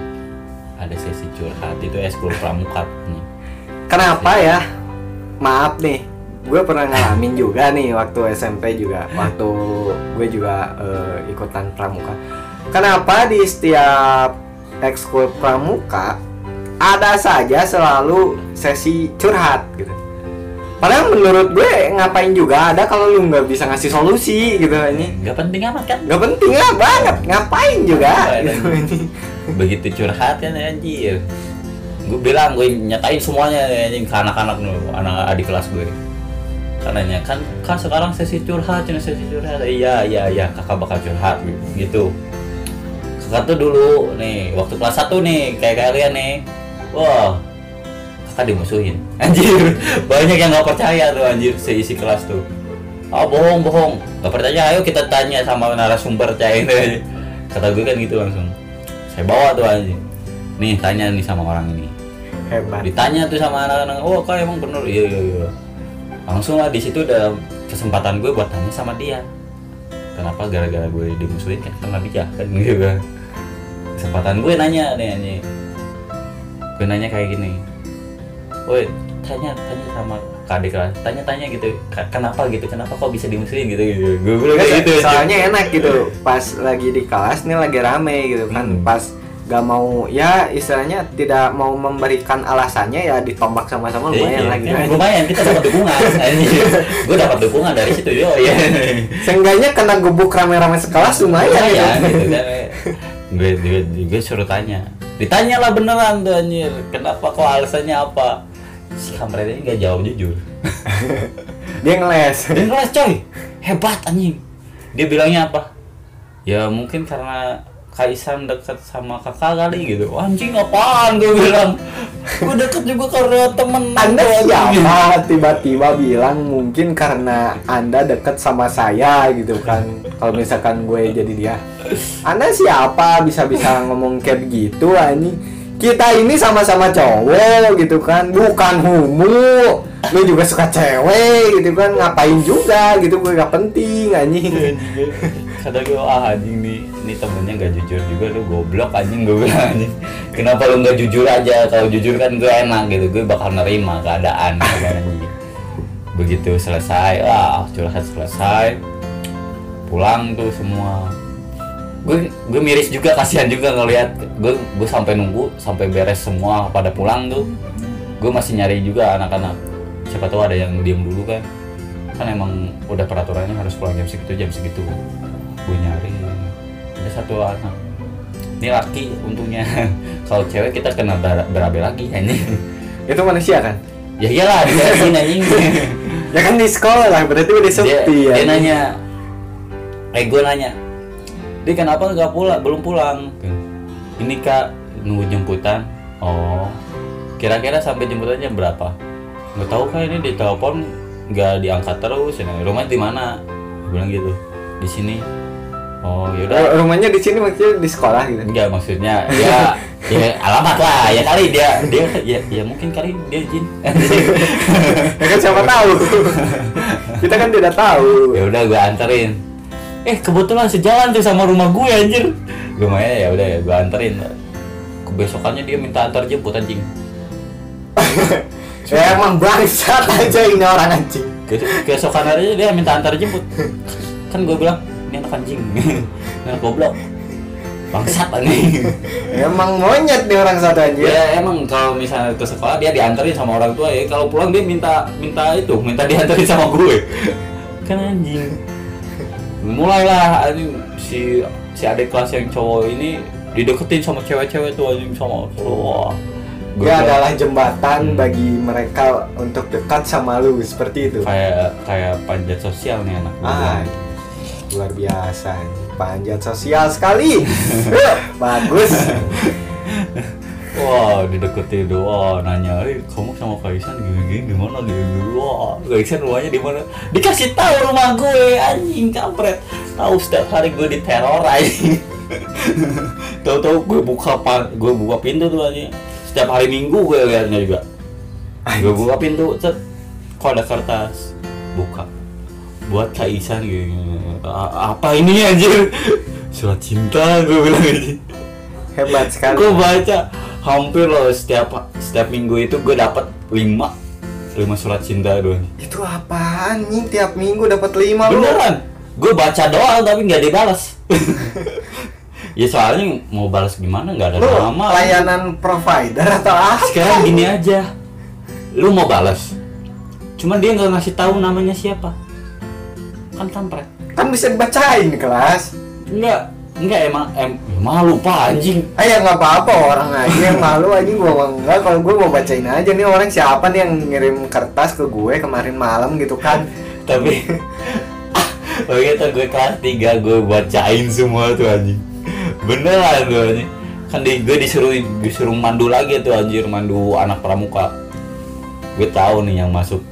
ada sesi curhat itu eskul pramuka nih Kenapa ya? Maaf nih, gue pernah ngalamin juga nih waktu SMP juga, waktu gue juga eh, ikutan pramuka. Kenapa di setiap ekskul pramuka ada saja selalu sesi curhat gitu? Padahal menurut gue ngapain juga ada kalau lu nggak bisa ngasih solusi gitu ini. nggak penting amat kan Nggak penting lah banget, ngapain juga gitu ini. Begitu curhat kan anjir. Gue bilang gue nyatain semuanya anjing ke anak-anak dulu anak adik kelas gue karenanya kan kan sekarang sesi curhat cina sesi curhat. Iya iya iya kakak bakal curhat gitu. Kakak tuh dulu nih waktu kelas 1 nih kayak kalian nih wah kakak dimusuhin. Anjir banyak yang nggak percaya tuh anjir seisi kelas tuh. Ah bohong bohong. Nggak percaya ayo kita tanya sama narasumber ini kata gue kan gitu langsung saya bawa tuh anjing. Nih tanya nih sama orang ini. Hebat. ditanya tuh sama anak-anak oh kak emang bener? Iya iya iya. Langsung lah di situ udah kesempatan gue buat tanya sama dia. Kenapa gara-gara gue dimusuhin kan? Karena dia kan gitu kan. Kesempatan gue nanya nih anjing. Gue nanya kayak gini. Woi tanya tanya sama kadek kelas tanya-tanya gitu "Ka- kenapa gitu? Kenapa kok bisa dimusuhin gitu? Gitu. Gue bilang kayak gitu soalnya enak gitu pas lagi di kelas nih lagi rame gitu kan. Hmm. pas gak mau ya istilahnya tidak mau memberikan alasannya ya ditombak sama-sama lumayan Iya, lah gitu. Kan, lumayan kita dapat dukungan gue dapat dukungan dari situ yo ya seenggaknya kena gebuk rame-rame sekelas lumayan lumayan gitu. gitu kan. Gue gue gue suruh tanya. Ditanya lah beneran tuh anjir kenapa kok alasannya apa si kampret ini nggak jawab jujur. Dia ngeles. Dia ngeles coy. Hebat anjing. Dia bilangnya apa? Ya mungkin karena Kaisan deket sama kakak kali gitu. Anjing apaan gue bilang? Gue deket juga karena temen Anda siapa tiba-tiba bilang mungkin karena Anda dekat sama saya gitu kan? Kalau misalkan gue jadi dia. Anda siapa? Bisa-bisa ngomong kayak begitu anjing kita ini sama-sama cowok gitu kan. Bukan homo. Lu juga suka cewek gitu kan. Ngapain juga gitu. Gue gak penting anjing. Kata gue ah anjing nih ini temennya nggak jujur juga lu goblok anjing gue bilang anjing. Kenapa lu nggak jujur aja? Kalau jujur kan gue enak gitu. Gue bakal nerima keadaan ya kan, anjing. Begitu selesai ah curhat selesai. Pulang tuh semua gue gue miris juga kasihan juga ngelihat gue gue sampai nunggu sampai beres semua pada pulang tuh. Gue masih nyari juga anak-anak. Siapa tahu ada yang diem dulu kan. Kan emang udah peraturannya harus pulang jam segitu jam segitu. Gue nyari. Ada satu anak. Ini laki untungnya. Kalau cewek kita kena ber- berabe lagi anjing. Itu manusia kan? Ya iyalah dia anjing ya kan di sekolah lah berarti udah dia, sepi ya. dia nanya eh gue nanya dia kenapa nggak pulang belum pulang. Ini kak nunggu jemputan. Oh. Kira-kira sampai jemputan jam berapa? Nggak tahu kak. Ini di telepon nggak diangkat terus. Ya rumah di mana? Gua bilang gitu. Di sini. Oh yaudah Eh, rumahnya di sini maksudnya di sekolah gitu? Enggak maksudnya ya ya alamat lah. Ya kali dia dia ya, ya mungkin kali dia jin ya kan siapa tahu. Kita kan tidak tahu. Ya udah gue anterin eh kebetulan sejalan tuh sama rumah gue anjir. Gue main ya udah ya gue anterin. Kebesokannya dia minta antar jemput anjing. Ya emang bangsat aja ini orang anjing. Ke keesokan harinya dia minta antar jemput. Kan gue bilang ini anak anjing. Ini anak goblok. Bangsat anjing. Emang monyet nih orang satu aja ya emang kalau misalnya ke sekolah dia diantarin sama orang tua ya. Kalau pulang dia minta minta itu minta diantarin sama gue. Kan anjing mulailah anjing si si adik kelas yang cowok ini dideketin sama cewek-cewek tuh anjing sama wah dia bilang, adalah jembatan Hmm. bagi mereka untuk dekat sama lu seperti itu. Kayak kayak panjat sosial nih anak ah luar biasa panjat sosial sekali. Bagus Wah, dideketin doang, nanya, eh kamu sama Kaisan gini-gini gimana gitu? Wah, Kaisan rumahnya di mana? Dikasih tahu rumah gue, anjing kampret. Tahu setiap hari gue diteror anjing. Tahu-tahu gue buka pa- gue buka pintu tuh anjing. Setiap hari Minggu gue liatnya juga. Gue buka pintu, cet. Kok ada kertas? Buka. Buat Kaisan gitu. "A- Apa ini anjir? Surat cinta gue bilang anjing hebat sekali gue baca hampir loh setiap setiap minggu itu gue dapat lima lima surat cinta doang itu apaan nih tiap minggu dapat lima lu beneran gue baca doang tapi nggak dibalas. Ya soalnya mau balas gimana? Nggak ada lu nama layanan provider atau apa? Sekarang gini aja. Lu mau balas cuman dia nggak ngasih tahu namanya siapa. Kan kampret kan bisa dibacain di kelas. Enggak enggak emang em malu pak anjing? Ah ya nggak apa-apa orang aja yang malu aja gua enggak. Kalau gue mau bacain aja nih orang siapa nih yang ngirim kertas ke gue kemarin malam gitu kan? Tapi begitu gue kelas 3 gue bacain semua tuh anjing. Beneran tuh anjing. Kan di, gue disuruh disuruh mandu lagi tuh anjir mandu anak pramuka. Gue tahu nih yang masuk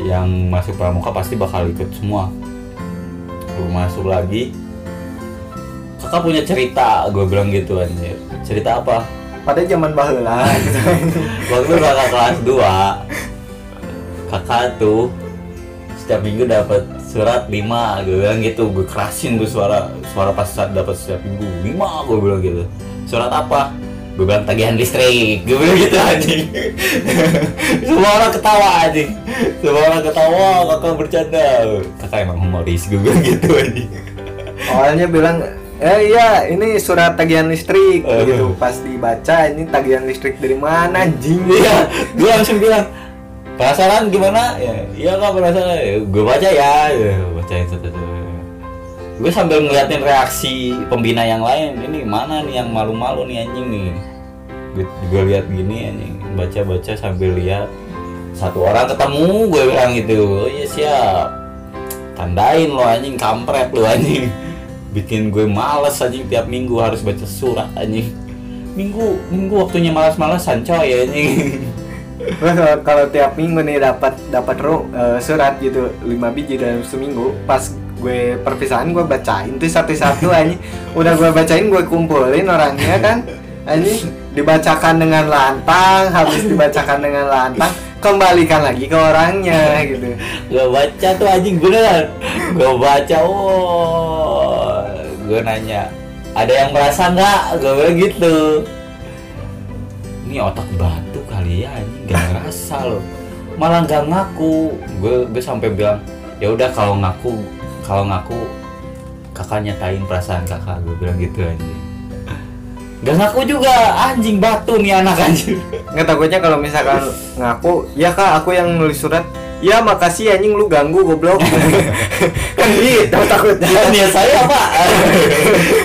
yang masuk pramuka pasti bakal ikut semua. Gue masuk lagi kakak punya cerita gue bilang gitu anjir. Cerita apa? Pada zaman bahula. Gitu waktu kakak kelas 2 kakak tuh setiap minggu dapat surat 5 gue bilang gitu. Gue kerasin tuh suara suara pas saat dapat setiap minggu. 5 gue bilang gitu. Surat apa? Gue bilang tagihan listrik. Gue bilang gitu anjing. Semua orang ketawa anjing. Semua orang ketawa kakak bercanda. Kakak emang humoris gue bilang gitu anjing. Awalnya bilang eh iya ini surat tagihan listrik. Eh. gitu pas dibaca ini tagihan listrik dari mana anjing? Iya gue langsung bilang penasaran gimana? Ya iya kak penasaran. Ya, gue baca ya. Ya bacain satu gue sambil ngeliatin reaksi pembina yang lain ini mana nih yang malu-malu nih anjing nih? Gue, gue lihat gini anjing baca-baca sambil lihat satu orang ketemu gue bilang gitu. Oh iya siap. Tandain lo anjing kampret lo anjing bikin gue males anjing. Tiap minggu harus baca surat anjing. Minggu minggu waktunya malas-malasan coy anjing. Kalau, tiap minggu nih dapat dapat eh, surat gitu 5 biji dalam seminggu pas gue perpisahan gue bacain tuh satu-satu aja udah gue bacain gue kumpulin orangnya kan ini dibacakan dengan lantang habis dibacakan dengan lantang kembalikan lagi ke orangnya gitu. Gue baca tuh anjing. Beneran gue baca. Oh gue nanya ada yang merasa nggak? Gue bilang gitu. Ini otak batu kali ya anjing. Gak ngerasa loh malah gak ngaku. Gue gue sampai bilang ya udah kalau ngaku kalau ngaku kakak nyatain perasaan kakak. Gue bilang gitu anjing. Gak ngaku juga. Anjing batu nih anak anjing. Nggak takutnya kalau misalkan ngaku ya kak aku yang nulis surat ya makasih anjing lu ganggu goblok. Kan gitu. Takutnya Bukan ya saya pak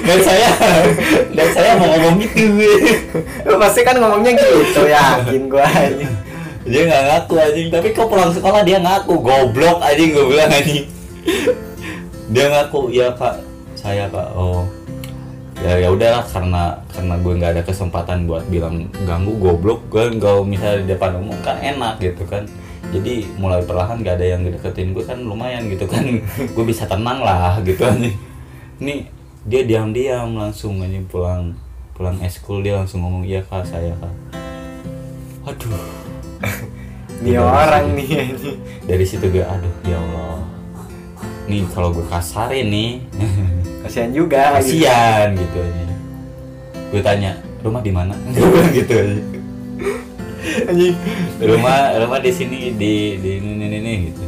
Dan saya. Dan saya mau ngomong gitu. Lu pasti kan ngomongnya gitu yakin gua anjing. Dia nggak ngaku anjing. Tapi kok pulang sekolah dia ngaku? Goblok anjing gue bilang anjing. Dia ngaku Ya kak Saya kak Oh. Ya ya udahlah karena karena gue nggak ada kesempatan buat bilang ganggu goblok. Gue nggak misalnya di depan umum kan enak gitu kan jadi mulai perlahan gak ada yang deketin gue kan lumayan gitu kan. Gue bisa tenang lah gitu. Anjing ini dia diam-diam langsung anjing pulang pulang eskul dia langsung ngomong iya kak saya kak. Aduh Nih orang nih anjing. Dari situ gue aduh ya Allah. Nih kalau gue kasarin nih. Kasihan juga gitu. kasihan gitu. Aja gue tanya rumah di mana? Gue bilang gitu. aja anjing. Rumah rumah di sini di di ini ini, ini gitu.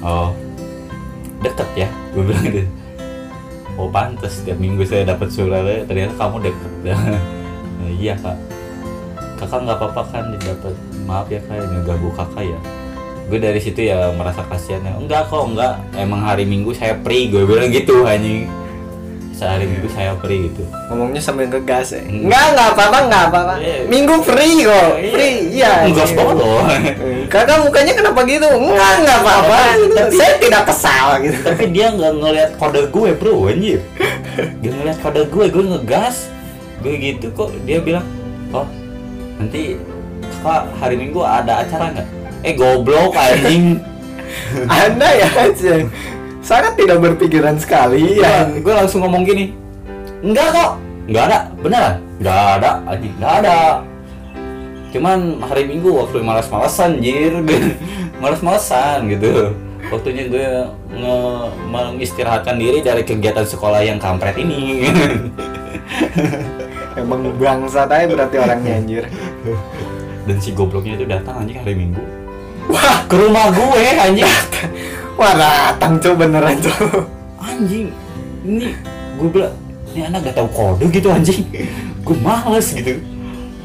Oh. Deket ya gue bilang gitu. Oh pantas setiap minggu saya dapat suratnya ternyata kamu deket. Nah, iya kak. Kakak nggak apa-apa kan dapat maaf ya kak ngeganggu kakak ya. Gue dari situ ya merasa kasihan ya. Enggak kok enggak. Emang hari minggu saya free gue bilang gitu anjing sehari minggu saya free gitu. Ngomongnya sambil ngegas ya. Hmm. enggak enggak apa-apa enggak apa-apa. Iya. minggu free kok. Free iya. Nggak anjing. banget loh. Kakak mukanya kenapa gitu? Enggak enggak apa-apa. Tapi- saya tidak kesal gitu. Tapi dia nggak ngeliat kode gue bro anjir. Dia ngeliat kode gue gue ngegas. Gue gitu kok. Dia bilang oh nanti kakak hari minggu ada acara nggak? Eh goblok anjing. Anda ya anjing sangat tidak berpikiran sekali ya. gue langsung ngomong gini enggak kok. Nggak ada beneran nggak ada anjing. Nggak ada. Cuman hari minggu waktu malas-malasan jir malas-malasan gitu. Waktunya gue nge mengistirahatkan diri dari kegiatan sekolah yang kampret ini. Emang bangsa aja berarti orangnya anjir. Dan si gobloknya itu datang anjing hari minggu. Wah! Ke rumah gue anjing wah datang coba beneran coba anjing ini gue bilang ini anak gak tahu kode gitu anjing. Gue males gitu.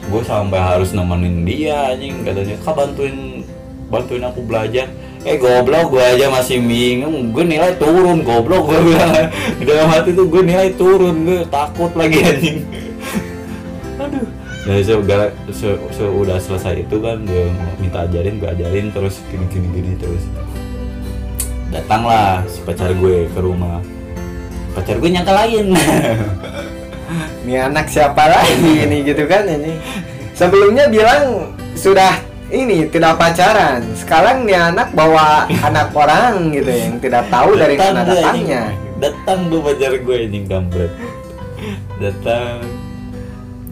Gue sampai harus nemenin dia anjing katanya. Kak bantuin bantuin aku belajar. Eh goblok gue aja masih bingung. Gue nilai turun goblok gue bilang. Di dalam hati tuh gue nilai turun gue takut lagi anjing. Aduh. Dari segala se, se, udah selesai itu kan dia minta ajarin gue ajarin terus gini gini gini terus datanglah si pacar gue ke rumah. Pacar gue nyangka lain. Ini anak siapa lagi ini gitu kan ini. Sebelumnya bilang sudah ini tidak pacaran. Sekarang nih anak bawa anak orang gitu yang tidak tahu dari mana datangnya. Anjing. datang gue pacar gue ini kampret. Datang.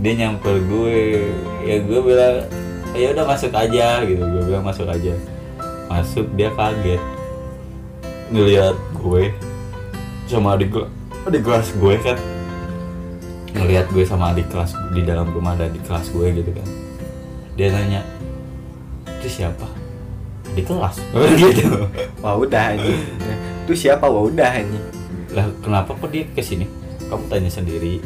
Dia nyamper gue. Ya gue bilang ya udah masuk aja gitu. Gue bilang masuk aja. Masuk dia kaget ngeliat gue sama adik gue adik kelas gue kan. Ngelihat gue sama adik kelas di dalam rumah ada di kelas gue gitu kan. Dia nanya itu siapa? Di kelas. Gitu. Wah udah anjing. Itu siapa? Wah udah anjing. Lah kenapa kok dia ke sini kamu tanya sendiri.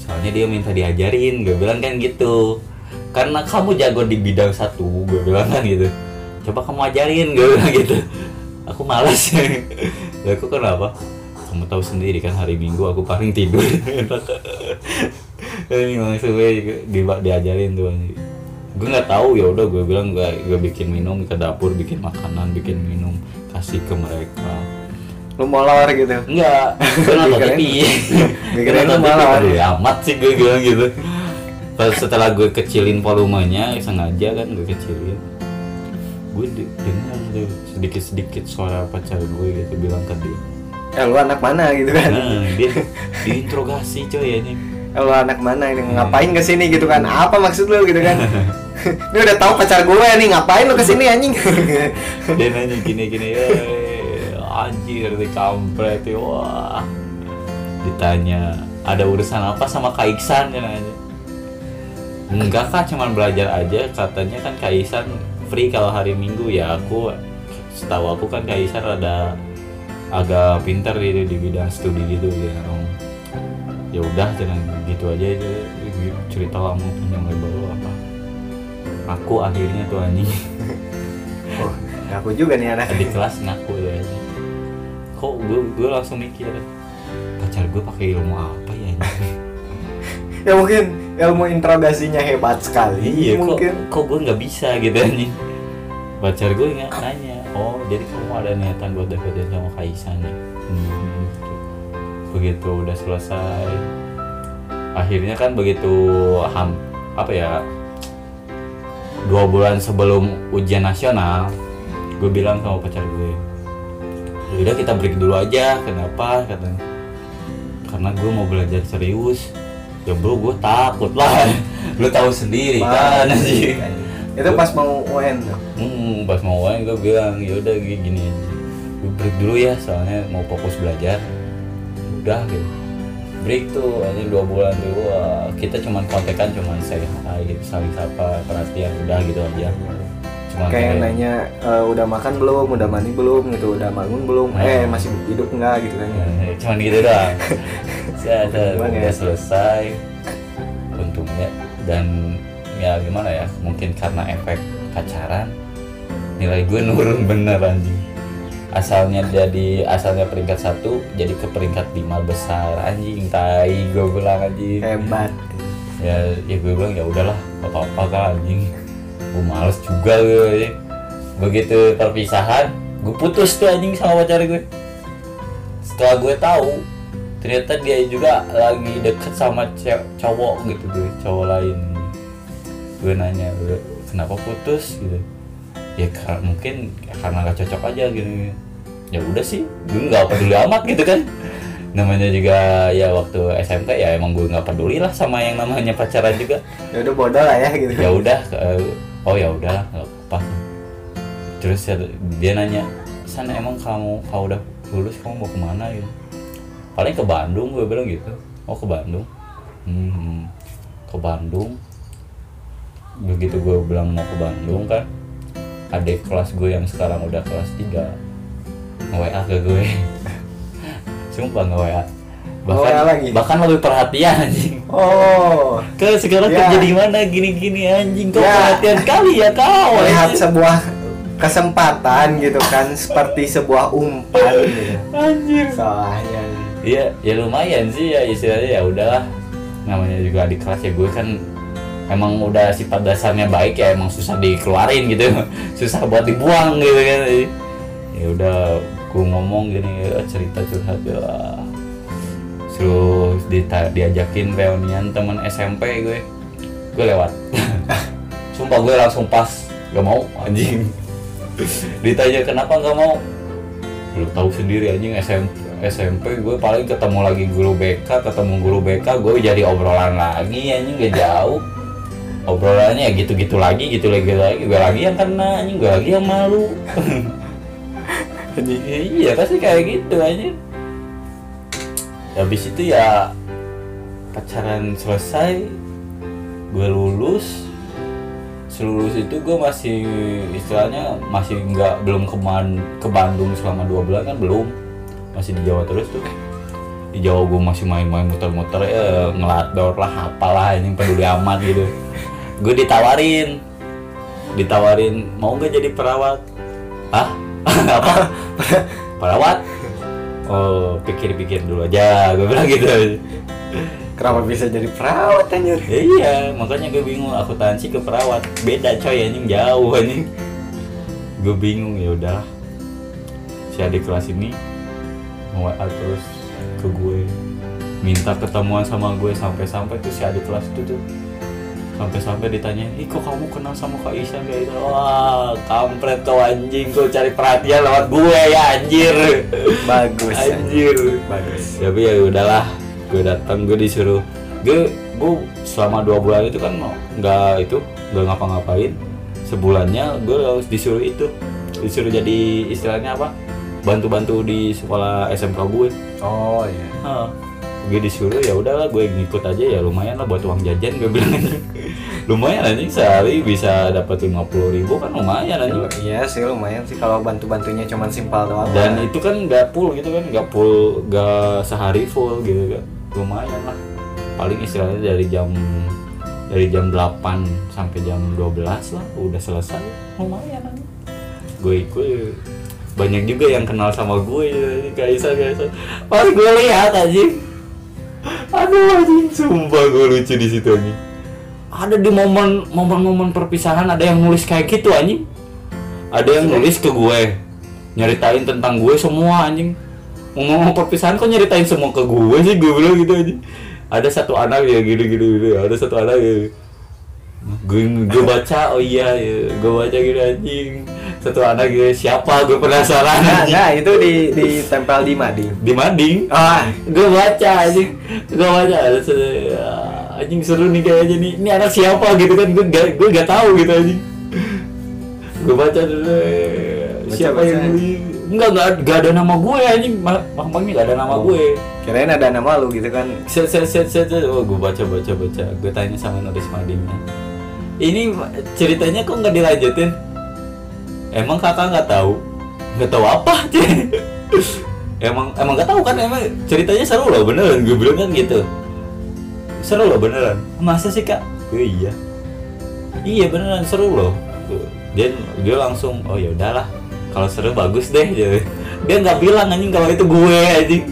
Soalnya dia minta diajarin. Gue bilang kan gitu. Karena kamu jago di bidang satu gue bilang kan gitu. Coba kamu ajarin gue bilang gitu aku malas ya aku kenapa? Kamu tahu sendiri kan hari minggu aku paling tidur. Ini langsung gue di, diajarin tuh gue nggak tahu ya udah gue bilang gue gue bikin minum ke dapur bikin makanan bikin minum kasih ke mereka. Lu molor gitu? Enggak, gue nonton TV lu. TV, ya amat sih gue bilang gitu. Pas setelah gue kecilin volumenya, sengaja kan gue kecilin Gue de- dengar tuh sedikit-sedikit suara pacar gue gitu bilang ke dia eh lu anak mana gitu kan? Nah, dia diinterogasi coy ini. Eh, lu anak mana ini? Ngapain ke sini gitu kan? Apa maksud lu gitu kan? Ini udah tahu pacar gue nih ngapain lu ke sini anjing? Dia nanya gini-gini, "Eh, anjir di kampret ya, wah. Ditanya, ada urusan apa sama Kak Iksan? Dia nanya. Enggak kak, cuman belajar aja Katanya kan Kak Iksan free kalau hari Minggu ya. Aku Setahu aku kan Kak Iksan ada agak pintar gitu di bidang studi gitu ya ya udah jangan gitu aja itu cerita lama panjang lebar apa? Aku akhirnya tuh anjing. Oh aku juga nih anak di kelas ngaku tuh anjing. Kok gue gue langsung mikir pacar gue pakai ilmu apa ya anjing ya mungkin ilmu interogasinya hebat sekali iya kok mungkin. kok gue nggak bisa gitu anjing? Pacar gue nggak nanya. Oh jadi kamu ada niatan buat deketin sama Kaisan nih? Hmm, gitu. begitu udah selesai. Akhirnya kan begitu ham apa ya dua bulan sebelum ujian nasional gue bilang sama pacar gue "Ya udah kita break dulu aja kenapa? katanya. Karena gue mau belajar serius ya bro gue takut lah lu tahu sendiri kan anjing. itu pas mau UN Hmm, pas mau main gue bilang ya udah gini. Gue break dulu ya soalnya mau fokus belajar. Udah gitu. Break tuh aja dua bulan tuh wah, kita cuman kontekan cuman say hi gitu saling sapa perhatian udah gitu aja. Cuman kayak nanya "Eh, udah makan belum? Udah mandi belum? Gitu udah bangun belum? Nah. eh masih hidup enggak gitu kan Eh, cuman gitu doang. Saya Gimana udah ya? selesai. Untungnya dan ya gimana ya mungkin karena efek pacaran nilai gue nurun bener anjing. Asalnya jadi asalnya peringkat satu jadi ke peringkat lima besar anjing tai gue bilang anjing. Hebat. Ya ya gue bilang ya udahlah apa apa kan anjing gue males juga gue anjing. begitu perpisahan gue putus tuh anjing sama pacar gue setelah gue tahu ternyata dia juga lagi deket sama cowok gitu tuh cowok lain. Gue nanya "Lu kenapa putus? Gitu. Ya karena mungkin karena gak cocok aja gitu. Ya udah sih gue nggak peduli amat gitu kan. Namanya juga ya waktu SMP ya emang gue nggak peduli lah sama yang namanya pacaran juga. Ya udah bodoh lah ya gitu. Ya udah eh, oh ya udah nggak apa terus ya- dia nanya san emang kamu kalau udah lulus kamu mau ke mana gitu paling ke Bandung gue bilang gitu. Oh ke Bandung? Hmm, ke Bandung. Begitu gue bilang mau ke Bandung kan adik kelas gue yang sekarang udah kelas 3 nge-WA ke gue. Sumpah nge-WA bahkan Nge-WA lagi? bahkan lebih perhatian anjing oh ke sekarang Ya. kerja di mana gini-gini anjing kau Ya. perhatian kali ya kau anjing. sebuah kesempatan gitu kan seperti sebuah umpan gitu anjir soalnya Iya, ya lumayan sih ya istilahnya ya udahlah. Namanya juga di kelas ya gue kan emang udah sifat dasarnya baik ya emang susah dikeluarin gitu. susah buat dibuang gitu kan. Ya udah gue ngomong gini ya, cerita curhat ya. Terus dita- diajakin reunian teman SMP gue. Gue lewat. Sumpah gue langsung pas gak mau anjing. Ditanya kenapa gak mau? lu tahu sendiri anjing SMP SMP gue paling ketemu lagi guru BK ketemu guru BK gue jadi obrolan lagi anjing gak jauh obrolannya ya gitu-gitu lagi gitu lagi gitu lagi gue lagi yang kena anjing gue lagi yang malu Anjing. iya pasti kayak gitu anjing habis itu ya pacaran selesai gue lulus. Selulus itu gue masih istilahnya masih nggak belum ke, Man- ke Bandung selama dua bulan kan belum. Masih di Jawa terus tuh. Di Jawa gue masih main-main muter-muter ya ngelador lah apalah ini peduli amat gitu. Gue ditawarin. Ditawarin mau nggak jadi perawat? Ah apa? Perawat oh pikir-pikir dulu aja gue bilang gitu Kenapa bisa jadi perawat anjir? Ya iya, makanya gue bingung akuntansi ke perawat. Beda coy anjing jauh anjing. Gue bingung ya udahlah. Si adik kelas ini mau WA terus ke gue minta ketemuan sama gue sampai-sampai tuh si adik kelas itu tuh sampai-sampai ditanya, ih kok kamu kenal sama Kak Isa kayak gitu? Wah, kampret kau anjing, kau cari perhatian lewat gue ya anjir. Bagus Anjir. Bagus. Tapi ya udahlah, gue datang gue disuruh gue gue selama dua bulan itu kan nggak itu nggak ngapa-ngapain sebulannya gue harus disuruh itu disuruh jadi istilahnya apa bantu-bantu di sekolah SMK gue Oh iya. Hah. Gue disuruh ya udahlah gue ngikut aja ya lumayan lah buat uang jajan gue bilang. Lumayan anjing sehari bisa dapat lima puluh ribu kan lumayan anjing. Iya sih lumayan sih kalau bantu-bantunya cuman simpel doang. dan itu kan nggak full gitu kan nggak full nggak sehari full gitu kan. Lumayan lah. Paling istilahnya dari jam dari jam 8 sampai jam 12 lah udah selesai. Lumayan lah gue ikut. Banyak juga yang kenal sama gue Kaisa Kaisa pas gue lihat aja aduh anjing. Sumpah gue lucu di situ anjing. Ada di momen momen momen perpisahan ada yang nulis kayak gitu anjing. Ada yang nulis ke gue nyeritain tentang gue semua anjing. Ngomong perpisahan kok nyeritain semua ke gue sih? Gue bilang gitu anjing. Ada satu anak ya gini gini. Gini ada satu anak ya. Gue gue baca oh iya ya. gue baca gitu anjing satu anak ya siapa? Gue penasaran. Nah, nah, itu di ditempel di mading. di mading? Ah, gue baca anjing. Gue baca ah, anjing seru nih kayaknya nih. Ini anak siapa gitu kan? Gue gak gue gak tahu gitu anjing. Gue baca dulu eh, siapa baca. yang beli? Enggak enggak enggak ada nama gue anjing. Makanya enggak ada nama Oh. gue. Kirain ada nama lu gitu kan. set set set set set. oh gue baca baca baca. Gue tanya sama nulis madingnya ini ceritanya kok nggak dilanjutin emang kakak nggak tahu? Nggak tahu apa emang emang nggak tahu kan? Emang ceritanya seru loh beneran. Gue bilang kan gitu. Seru loh beneran. Masa sih kak? Oh, iya. Iya beneran. Seru loh. Dia dia langsung oh ya udahlah. Kalau seru bagus deh. Dia dia nggak bilang anjing kalau itu gue anjing.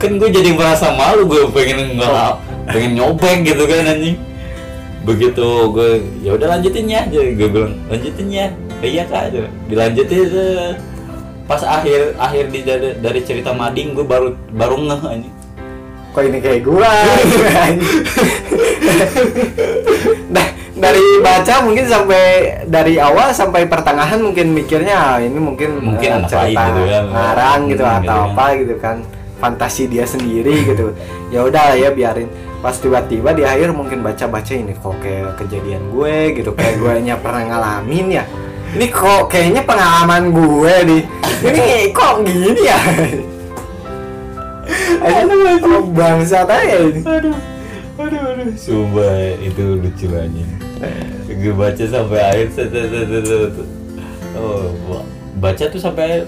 Kan gue jadi merasa malu gue pengen nggak pengen nyobek gitu kan anjing. Begitu gue ya udah lanjutin ya. Aja gue bilang lanjutin ya. "Eh, iya kak aja dilanjutin eh. pas akhir akhir di dari, dari cerita mading gue baru baru ngeh anjing Kok ini kayak gua? nah, dari baca mungkin sampai dari awal sampai pertengahan mungkin mikirnya ah, ini mungkin Mungkin anak lain gitu kan. ngarang gitu atau gitu kan. apa gitu kan fantasi dia sendiri gitu ya udah lah ya biarin pas tiba-tiba di akhir mungkin baca-baca ini kok kayak kejadian gue gitu kayak gue nya pernah ngalamin ya ini kok kayaknya pengalaman gue nih. Ini kok gini ya? Aduh, bangsa aja ini. aduh aduh aduh. Sumpah itu lucu anjing gue baca sampai akhir set, set, set, set, set. oh ba- baca tuh sampai akhir.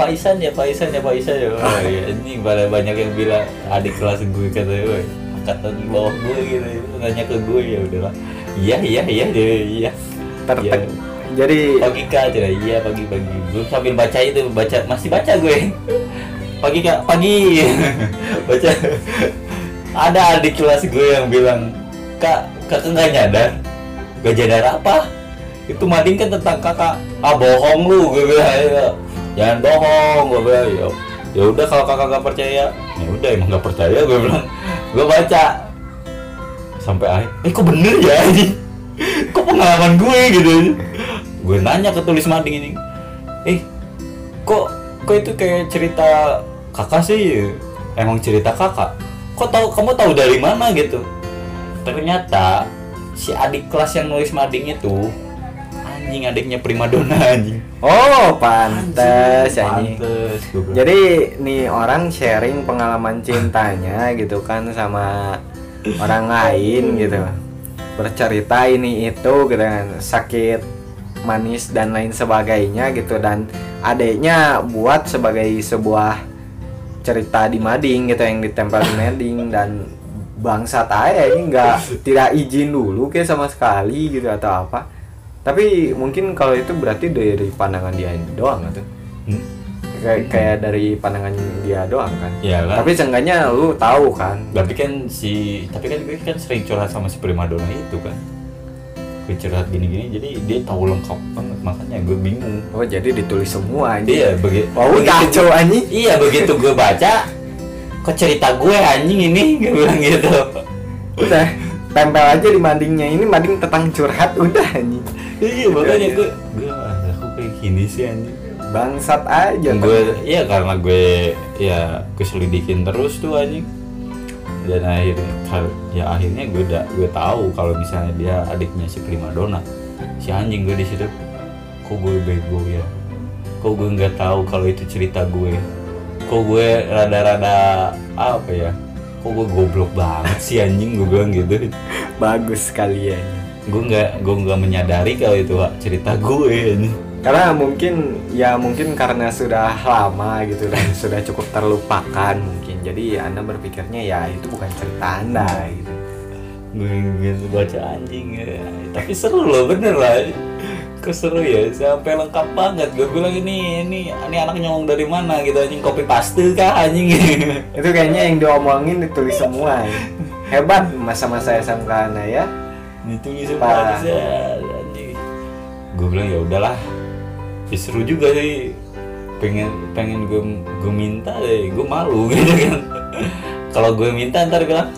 Pak Isan ya Pak Isan ya Pak Isan ya. Oh iya. Ini pada banyak yang bilang adik kelas gue katanya woi angkatan di bawah gue gitu. Nanya ke gue ya udahlah. Iya iya iya iya iya. Tertek. Iya. Jadi pagi kak cina iya pagi pagi gue sambil baca itu baca masih baca gue. Pagi kak pagi. Baca. Ada adik kelas gue yang bilang kak kakak nggak nyadar? Gak nyadar apa? Itu mading kan tentang kakak. Ah bohong lu gue bilang. "Ya, jangan bohong gue bilang. Ya ya udah kalau kakak nggak percaya. Ya udah emang nggak percaya gue bilang. Gue baca. Sampai akhir eh kok bener ya anjing kok pengalaman gue gitu gue nanya ke tulis mading ini. Eh kok kok itu kayak cerita kakak sih? Emang cerita kakak. Kok tahu kamu tahu dari mana? gitu. Ternyata si adik kelas yang nulis mading itu anjing adiknya primadona anjing. Oh pantes ya ini. Pantes, gue bilang. Jadi nih orang sharing pengalaman cintanya gitu kan sama orang lain gitu. Bercerita ini itu gitu kan sakit manis dan lain sebagainya gitu dan adiknya buat sebagai sebuah cerita di mading gitu yang ditempel di mading dan bangsa saya ini nggak tidak izin dulu kayak sama sekali gitu atau apa tapi mungkin kalau itu berarti dari pandangan dia doang gitu Hmm? kayak kayak dari pandangan dia doang kan Ya kan. tapi seenggaknya lu tahu kan Tapi kan si tapi kan gue kan sering curhat sama si primadona itu kan. Gue curhat gini-gini jadi dia tahu lengkap banget makanya gue bingung. oh jadi ditulis semua ini Iya begitu. oh kacau anjing Iya begitu gue baca kok cerita gue anjing ini gue bilang gitu. udah tempel aja di madingnya ini mading tentang curhat udah anjing Iya makanya gue gue ah, aku kayak gini sih anjing. bangsat aja gue iya karena gue ya keselidikin terus tuh anjing dan akhirnya ya akhirnya gue udah gue tahu kalau misalnya dia adiknya si primadona si anjing gue di situ. Kok gue bego ya? Kok gue nggak tahu kalau itu cerita gue kok gue rada-rada apa ya? Kok gue goblok banget sih anjing gue bilang gitu. Bagus sekali ya. Gue nggak gue nggak menyadari kalau itu cerita gue anjing. karena mungkin ya mungkin karena sudah lama gitu dan sudah cukup terlupakan mungkin jadi anda berpikirnya ya itu bukan cerita anda gitu. Gue gitu baca anjing ya. tapi seru loh bener lah. Kok seru ya? Sampai lengkap banget. Gue bilang ini ini ini anak nyolong dari mana gitu? Anjing kopi paste kah anjing? Itu kayaknya yang diomongin ditulis semua ya. hebat masa-masa SMK anda ya. Ditulis semua anjing. Gue bilang ya udahlah. Ya, seru juga sih pengen pengen gue gue minta deh gue malu gitu kan. Kalau gue minta ntar bilang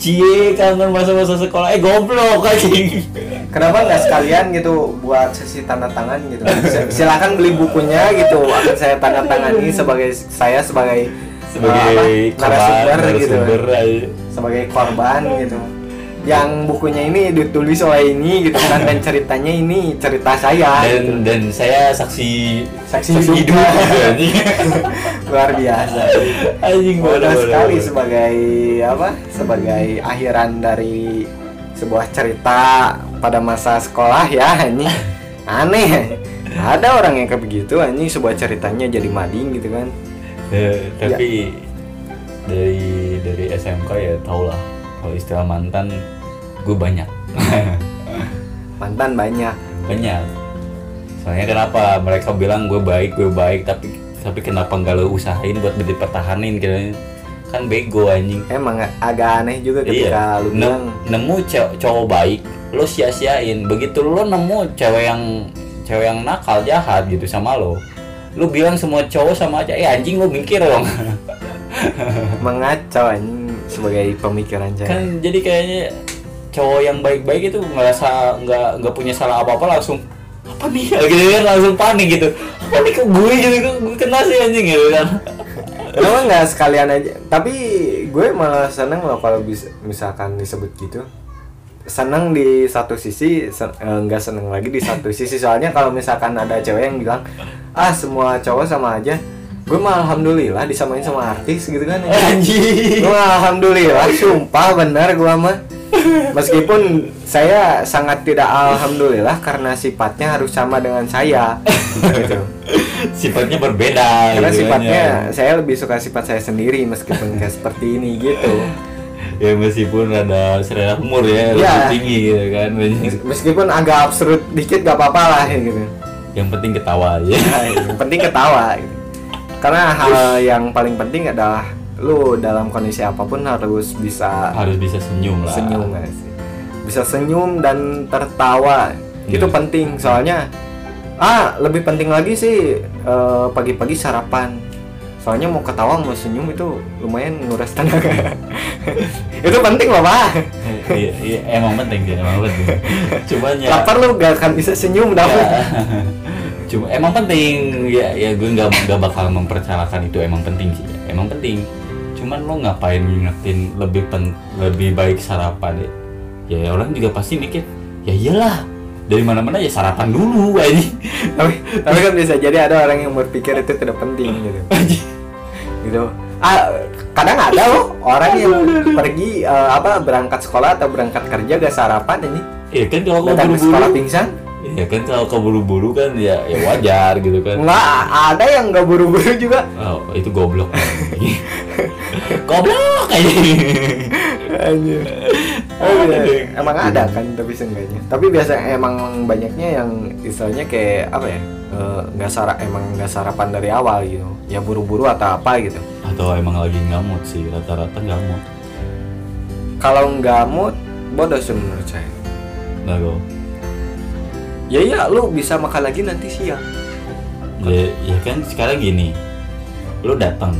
cie kangen masa-masa sekolah. Eh goblok anjing kenapa nggak sekalian gitu buat sesi tanda tangan gitu? Sil- silakan beli bukunya gitu. Akan saya tanda tangani sebagai saya sebagai sebagai eh, apa, narasumber gitu. narasumber aja. sebagai korban gitu yang bukunya ini ditulis oleh ini gitu kan dan ceritanya ini cerita saya dan gitu. dan saya saksi Saksi hidup. hidup. gitu, anjing luar biasa. Anjing bodoh sekali bodoh. sebagai apa sebagai akhiran dari sebuah cerita pada masa sekolah ya ini aneh. Ada orang yang kayak begitu anjing sebuah ceritanya jadi mading gitu kan. Eh, tapi dari dari SMK ya tau lah kalau istilah mantan gue banyak. Mantan banyak. Banyak. Soalnya kenapa? Mereka bilang gue baik gue baik tapi tapi kenapa nggak lo usahain buat dipertahanin? Gitu kan bego anjing. Emang agak aneh juga ketika iya lu Ne- bilang. nemu cowok, cowok baik lo sia-siain. Begitu lo nemu cewek yang cewek yang nakal jahat gitu sama lo lo bilang semua cowok sama aja eh anjing lo mikir dong. Mengacau anjing sebagai pemikiran saya kan jadi kayaknya cowok yang baik-baik itu ngerasa nggak nggak punya salah apa-apa langsung apa nih gitu kan langsung panik gitu apa nih ke gue gitu gue kena sih anjing gitu kan Kenapa nggak sekalian aja? Tapi gue malah seneng loh kalau bisa misalkan disebut gitu. Seneng di satu sisi, sen- eh, seneng lagi di satu sisi. Soalnya kalau misalkan ada cewek yang bilang, ah semua cowok sama aja. Gue mah alhamdulillah disamain sama artis gitu kan. anjing Gue alhamdulillah, sumpah bener gue mah. Meskipun saya sangat tidak alhamdulillah karena sifatnya harus sama dengan saya. Gitu. sifatnya berbeda Karena gitu kan, sifatnya saya lebih suka sifat saya sendiri meskipun kayak seperti ini gitu. ya. ya meskipun ada selera humor ya Iya. lebih tinggi gitu kan Mes- Meskipun agak absurd dikit gak apa-apa lah ya gitu. yang penting ketawa Nah, yang penting ketawa. Gitu. Karena hal yang paling penting adalah lu dalam kondisi apa pun harus bisa harus bisa senyum lah senyum ya sih. Bisa senyum dan tertawa. Itu Iya. penting soalnya ah lebih penting lagi sih eh, pagi-pagi sarapan. Soalnya mau ketawa mau senyum itu lumayan nguras tenaga. itu penting loh, Pak. iya, iya, emang penting sih emang penting cuman ya Lapar lu gak akan bisa senyum Ya. cuma emang penting. Ya ya gue nggak nggak bakal mempercarakan itu. Emang penting sih. Emang penting. Cuman lo ngapain ngingetin lebih pen, lebih baik sarapan deh ya orang juga pasti mikir ya iyalah dari mana mana ya sarapan dulu aja tapi tapi kan bisa jadi ada orang yang berpikir itu tidak penting gitu. gitu. Ah kadang ada loh orang yang pergi eh, apa berangkat sekolah atau berangkat kerja gak sarapan ini Iya kan kalau kau datang ke sekolah pingsan Iya kan kalau kau buru-buru kan ya, ya wajar gitu kan nggak ada yang nggak buru-buru juga Oh itu goblok Goblok aja Anjir. Oh, iya. Emang ada kan tapi seenggaknya. Tapi biasa emang banyaknya yang istilahnya kayak apa ya? eh, nggak sara emang nggak sarapan dari awal gitu. Ya buru-buru atau apa gitu. Atau emang lagi ngamut sih rata-rata ngamut Kalau nggak mood bodoh sih menurut saya. Nah Ya iya lu bisa makan lagi nanti siang. ya, ya kan sekarang gini Lu datang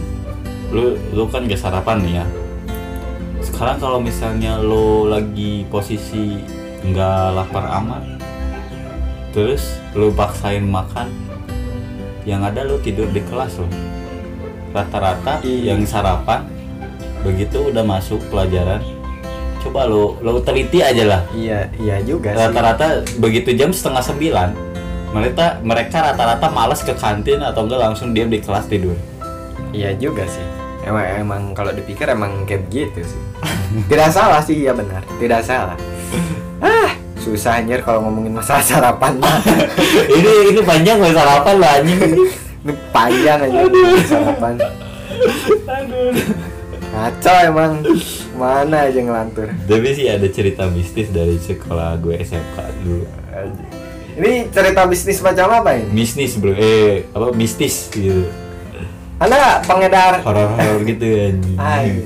Lu lu kan gak sarapan nih ya Sekarang kalau misalnya lu lagi posisi nggak lapar amat Terus lu paksain makan Yang ada lu tidur di kelas loh Rata-rata Iya. yang sarapan Begitu udah masuk pelajaran Coba lu, lu teliti aja lah Iya iya juga rata-rata begitu jam setengah sembilan mereka mereka rata-rata malas ke kantin atau enggak langsung diam di kelas tidur Iya juga sih. Emang emang kalau dipikir emang kayak begitu sih. Tidak salah sih ya benar. Tidak salah. Ah, susah anjir kalau ngomongin masalah sarapan mah. ini ini panjang nggak sarapan lah anjing Ini panjang aja sarapan. Ngaco emang mana aja ngelantur. tapi sih ada cerita mistis dari sekolah gue SMK dulu Ini cerita bisnis macam apa ini? mistis bro eh apa mistis gitu Anda pengedar. horor-horor gitu Ay.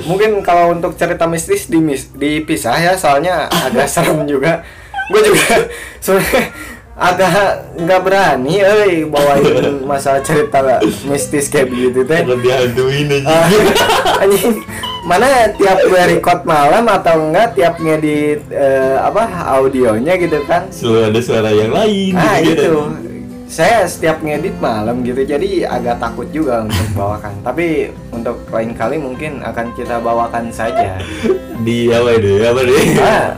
Mungkin kalau untuk cerita mistis dimis dipisah ya, soalnya agak serem juga. Gue juga sebenarnya agak nggak berani, eh bawain masalah cerita mistis kayak begitu teh. kalau dihantuin Ah, anjing. Mana tiap gue record malam atau enggak tiap ngedit eh, apa audionya gitu kan? Selalu ada suara yang lain ah gitu, itu saya setiap ngedit malam gitu jadi agak takut juga untuk bawakan. Tapi untuk lain kali mungkin akan kita bawakan saja. Di apa itu apa deh? Ah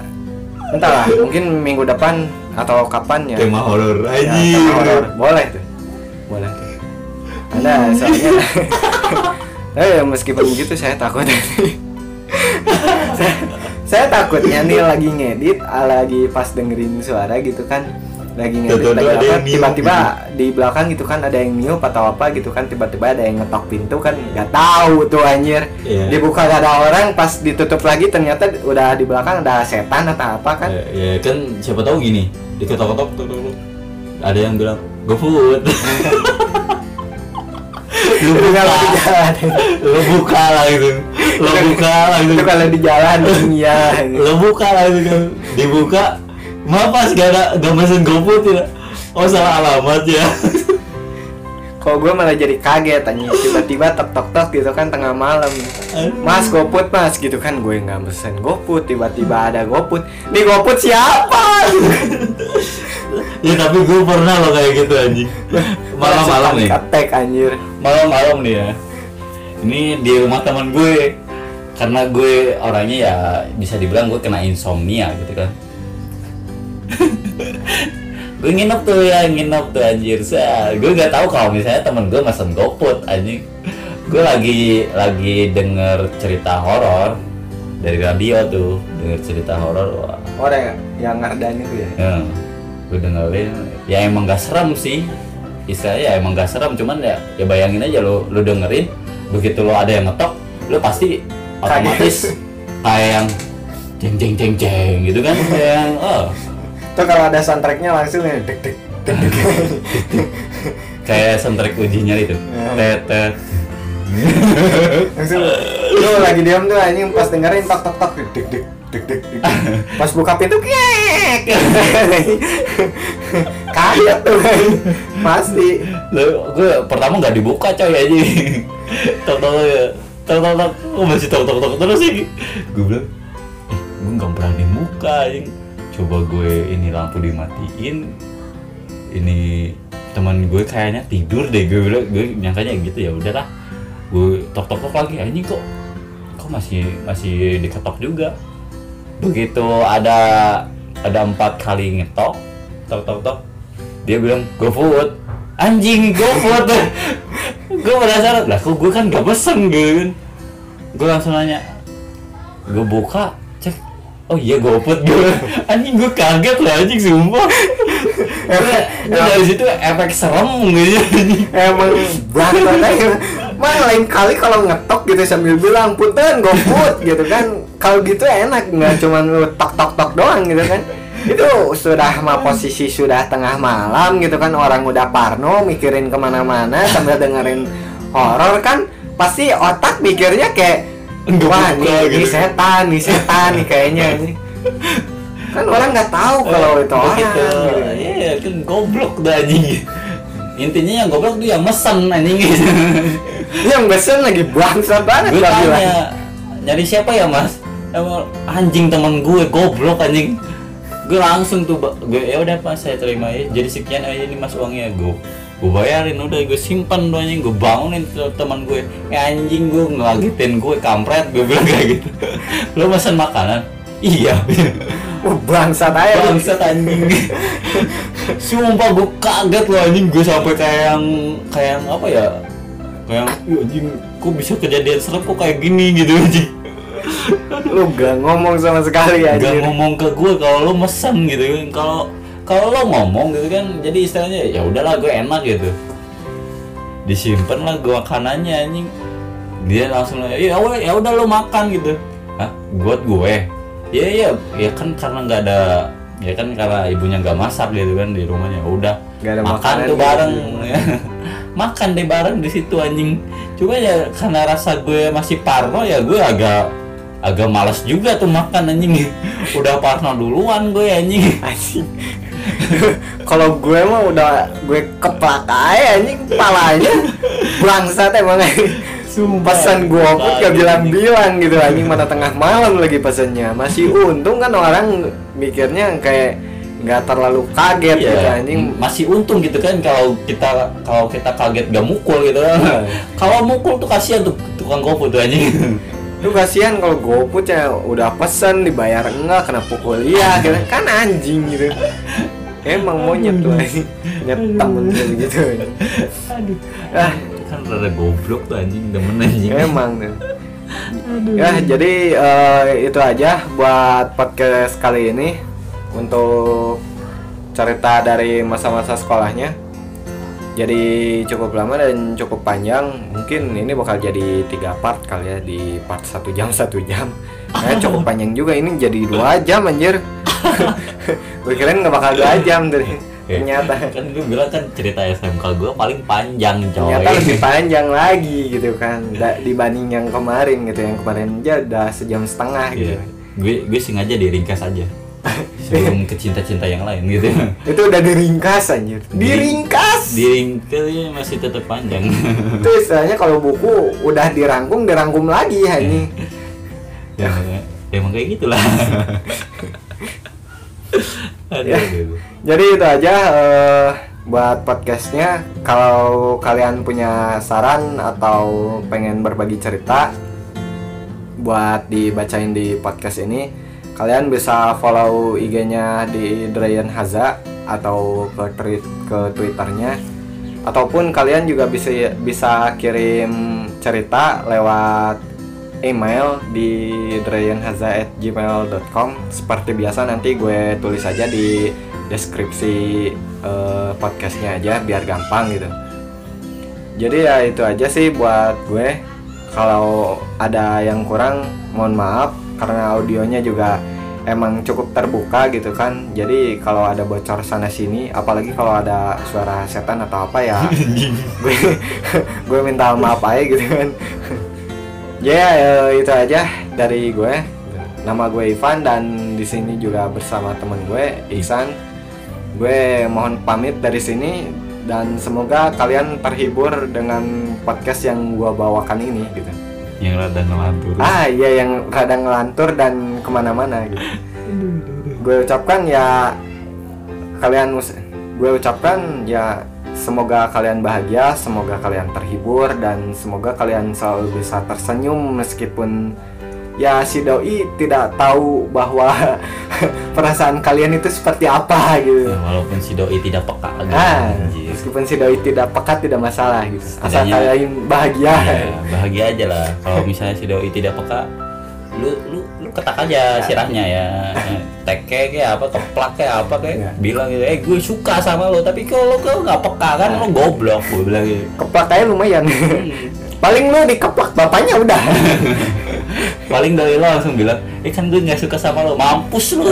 entahlah mungkin minggu depan atau kapan ya? Tema horor. Ya, anjing. tema horor. boleh tuh. Boleh tuh. Ada soalnya. Eh meskipun begitu saya takut. Saya, saya takutnya nih lagi ngedit lagi pas dengerin suara gitu kan lagi ngedit Tiba-tiba lagi apa? tiba-tiba di belakang gitu kan ada yang niup atau apa gitu kan tiba-tiba ada yang ngetok pintu kan nggak tahu tuh anjir. Iya. dibuka gak ada orang pas ditutup lagi ternyata udah di belakang ada setan atau apa kan. Ya, ya kan siapa tahu gini diketok-ketok tuh, tuh. ada yang bilang GoFood lu buka jalan. Lu buka lah gitu. Lu buka lah gitu. itu kalau di jalan iya. Lu buka lah gitu. Dibuka maaf pas gak ada gak mesen GoFood ya oh salah alamat ya. Kalau gue malah jadi kaget tanya tiba-tiba tok tok tok gitu kan tengah malam. Mas GoFood mas gitu kan. Gue nggak pesen GoFood tiba-tiba ada GoFood. Nih GoFood siapa? ya tapi gue pernah loh kayak gitu anjing. Malam-malam nih. Ketek anjir. malam-malam nih ya. Ini di rumah teman gue. Karena gue orangnya ya bisa dibilang gue kena insomnia gitu kan gue nginep tuh ya nginep tuh anjir. Saya gue nggak tahu kalau misalnya temen gue mesen GoFood anjing. Gue lagi lagi denger cerita horor dari radio tuh. Denger cerita horor wah. Orang ya? Yang ngardan itu ya. ya, gue dengerin. Ya emang gak serem sih. Istilahnya ya emang gak serem. Cuman ya ya bayangin aja lo lo dengerin begitu lo ada yang ngetok lo pasti otomatis kayak yang jeng jeng jeng jeng gitu kan? Yang oh Tuh kalau ada soundtracknya langsung ya dek dek dek dek. kayak soundtrack uji nyali tuh Ya. tet tet langsung lu lagi diam tuh anjing pas dengerin tok tok tok dek dek dek dek dek. dek. Pas buka pintu kek. Kaget tuh pasti. lo gue pertama nggak dibuka coy aja tok tok tok ya tok tok tok oh masih tok tok tok terus sih gue bilang eh gue nggak berani buka anjing coba gue ini lampu dimatiin. Ini teman gue kayaknya tidur deh. Gue bilang gue nyangkanya gitu ya udahlah gue tok tok tok lagi anjing kok kok masih masih diketok juga? Begitu ada ada empat kali ngetok tok tok tok dia bilang go food. Anjing go food. Gue penasaran lah kok gue kan gak pesen kan gue langsung nanya gue buka oh iya GoFood gue anjing gue kaget lah anjing sumpah. Gue gue dari situ efek serem gitu emang berantem aja Mah lain kali kalau ngetok gitu sambil bilang punten GoFood gitu kan. Kalau gitu enak nggak cuma lu tok tok tok doang gitu kan. Itu sudah mah posisi sudah tengah malam gitu kan orang udah parno mikirin ke mana-mana sambil dengerin horor kan. Pasti otak mikirnya kayak Nggak wah buka nih, gitu. nih setan nih setan nih kayaknya ini kan orang nggak tahu kalau itu orang gitu. iya kan goblok dah anjing. Intinya yang goblok tuh yang mesen anjing. Yang besen lagi bangsa banget gue tanya nyari siapa ya mas? Emang anjing teman gue goblok anjing. Gue langsung tuh gue ya udah pak saya terima ya. Jadi sekian aja ini mas uangnya. Gue gue bayarin udah gue simpan anjing gue bangunin teman gue ya anjing gue ngelagetin gue kampret gue bilang kayak gitu. Lo pesan makanan? Iya. Wah, bangsat aja. Bangsat anjing. Sumpah gue kaget loh anjing gue sampai kayak yang kayak yang apa ya? Kayak yang "Ih, anjing kok bisa kejadian serem kok kayak gini? gitu anjing. Lu gak ngomong sama sekali gak aja ngomong ke gue kalau lo mesen gitu. Kan kalau kalau lo ngomong gitu kan jadi istilahnya ya udahlah gue enak gitu. Disimpan lah gue makanannya anjing. Dia langsung ya udah ya udah lo makan gitu. Hah? buat gue? Ya ya ya kan karena nggak ada ya kan karena ibunya nggak masak gitu kan di rumahnya. Ya udah ada makan tuh gitu. bareng. Ya. makan deh bareng di situ anjing. Cuma ya karena rasa gue masih parno ya gue agak agak malas juga tuh makan anjing. Udah parno duluan gue anjing. Anjing kalau gue mah udah gue keplak aja anjing kepalanya bangsat emang. Pesan gue pun gak bilang-bilang gitu anjing mana tengah malam lagi pesannya. Masih untung kan orang mikirnya kayak nggak terlalu kaget gitu Iya, anjing. Masih untung gitu kan kalau kita kalau kita kaget gak mukul gitu. Kan. Kalau mukul tuh kasihan tuh tukang GoFood tuh anjing. lu kasihan kalau GoFood ya udah pesen dibayar enggak kena pukul iya gitu. kan anjing gitu emang monyet tuh anjing temen kayak gitu. Aduh. ah. Kan rada goblok tuh anjing, demen anjing. emang tuh ya jadi eh, itu aja buat podcast kali ini untuk cerita dari masa-masa sekolahnya. Jadi cukup lama dan cukup panjang. Mungkin ini bakal jadi tiga part kali ya di part satu jam satu jam. Nah, cukup panjang juga. Ini jadi dua jam anjir gue kirain nggak bakal dua jam tuh ternyata kan gue bilang kan cerita SMK gue paling panjang coy. ternyata lebih panjang lagi gitu kan da- dibanding yang kemarin gitu yang kemarin aja udah sejam setengah gitu Iya. Gue gue sengaja diringkas aja. Sebelum ke cinta-cinta yang lain gitu. itu udah diringkas anjir diringkas Diringkas ya masih tetap panjang. itu istilahnya kalau buku udah dirangkum dirangkum lagi ini ya, emang kayak gitulah. aduh, Ya. aduh, jadi itu aja eh, buat podcastnya. Kalau kalian punya saran atau pengen berbagi cerita buat dibacain di podcast ini kalian bisa follow IG-nya di Drayan Haza atau ke ke Twitternya. Ataupun kalian juga bisa bisa kirim cerita lewat email di drayanhaza@gmail.com seperti biasa nanti gue tulis aja di deskripsi eh, podcastnya aja biar gampang gitu. Jadi ya itu aja sih buat gue. Kalau ada yang kurang mohon maaf karena audionya juga emang cukup terbuka gitu kan. Jadi kalau ada bocor sana sini apalagi kalau ada suara setan atau apa ya gue gue minta maaf aja gitu kan ya eh, itu aja dari gue. Nama gue Ivan dan di sini juga bersama temen gue Ihsan. Gue mohon pamit dari sini dan semoga kalian terhibur dengan podcast yang gue bawakan ini gitu. Yang rada ngelantur. ah iya yang rada ngelantur dan ke mana-mana gitu. Gue ucapkan ya kalian gue ucapkan ya semoga kalian bahagia semoga kalian terhibur dan semoga kalian selalu bisa tersenyum meskipun ya si doi tidak tahu bahwa perasaan kalian itu seperti apa gitu. Ya, walaupun si doi tidak peka gitu, ah meskipun si doi tidak pekat tidak masalah gitu. Asal Setidaknya- kalian bahagia. Ya, bahagia aja lah. Kalau misalnya si doi tidak peka lu lu ketak aja sirahnya ya. Teke kayak apa keplak kayak apa kayak Ya. bilang gitu eh gue suka sama lo tapi kalau lo nggak peka? Kan lo goblok gue bilang gitu. Keplak aja lumayan. Paling lu dikeplak bapaknya udah. Paling doi lo langsung bilang eh kan gue nggak suka sama lo mampus lo.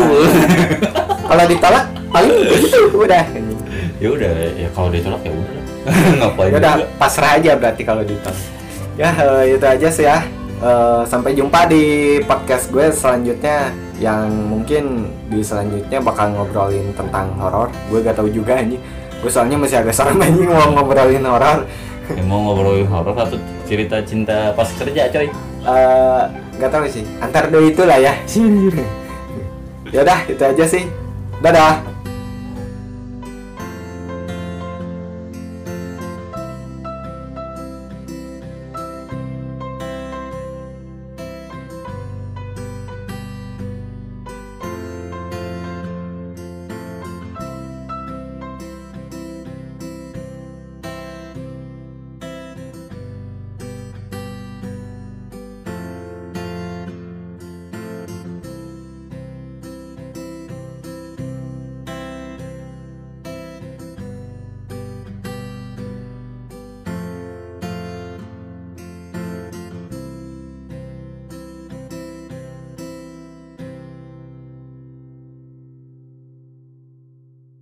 Kalau ditolak paling gitu udah. Ya udah ya kalau ditolak ya udah. Ngapain ya udah pasrah aja berarti kalau ditolak. Ya eh, itu aja sih ya Eh, sampai jumpa di podcast gue selanjutnya yang mungkin di selanjutnya bakal ngobrolin tentang horor. Gue gak tahu juga ini gue soalnya masih agak serem anjing mau ngobrolin horor. Ya, mau ngobrolin horor atau cerita cinta pas kerja coy? Eh, gak tahu sih. Antar dua itulah ya. Ya udah itu aja sih. Dadah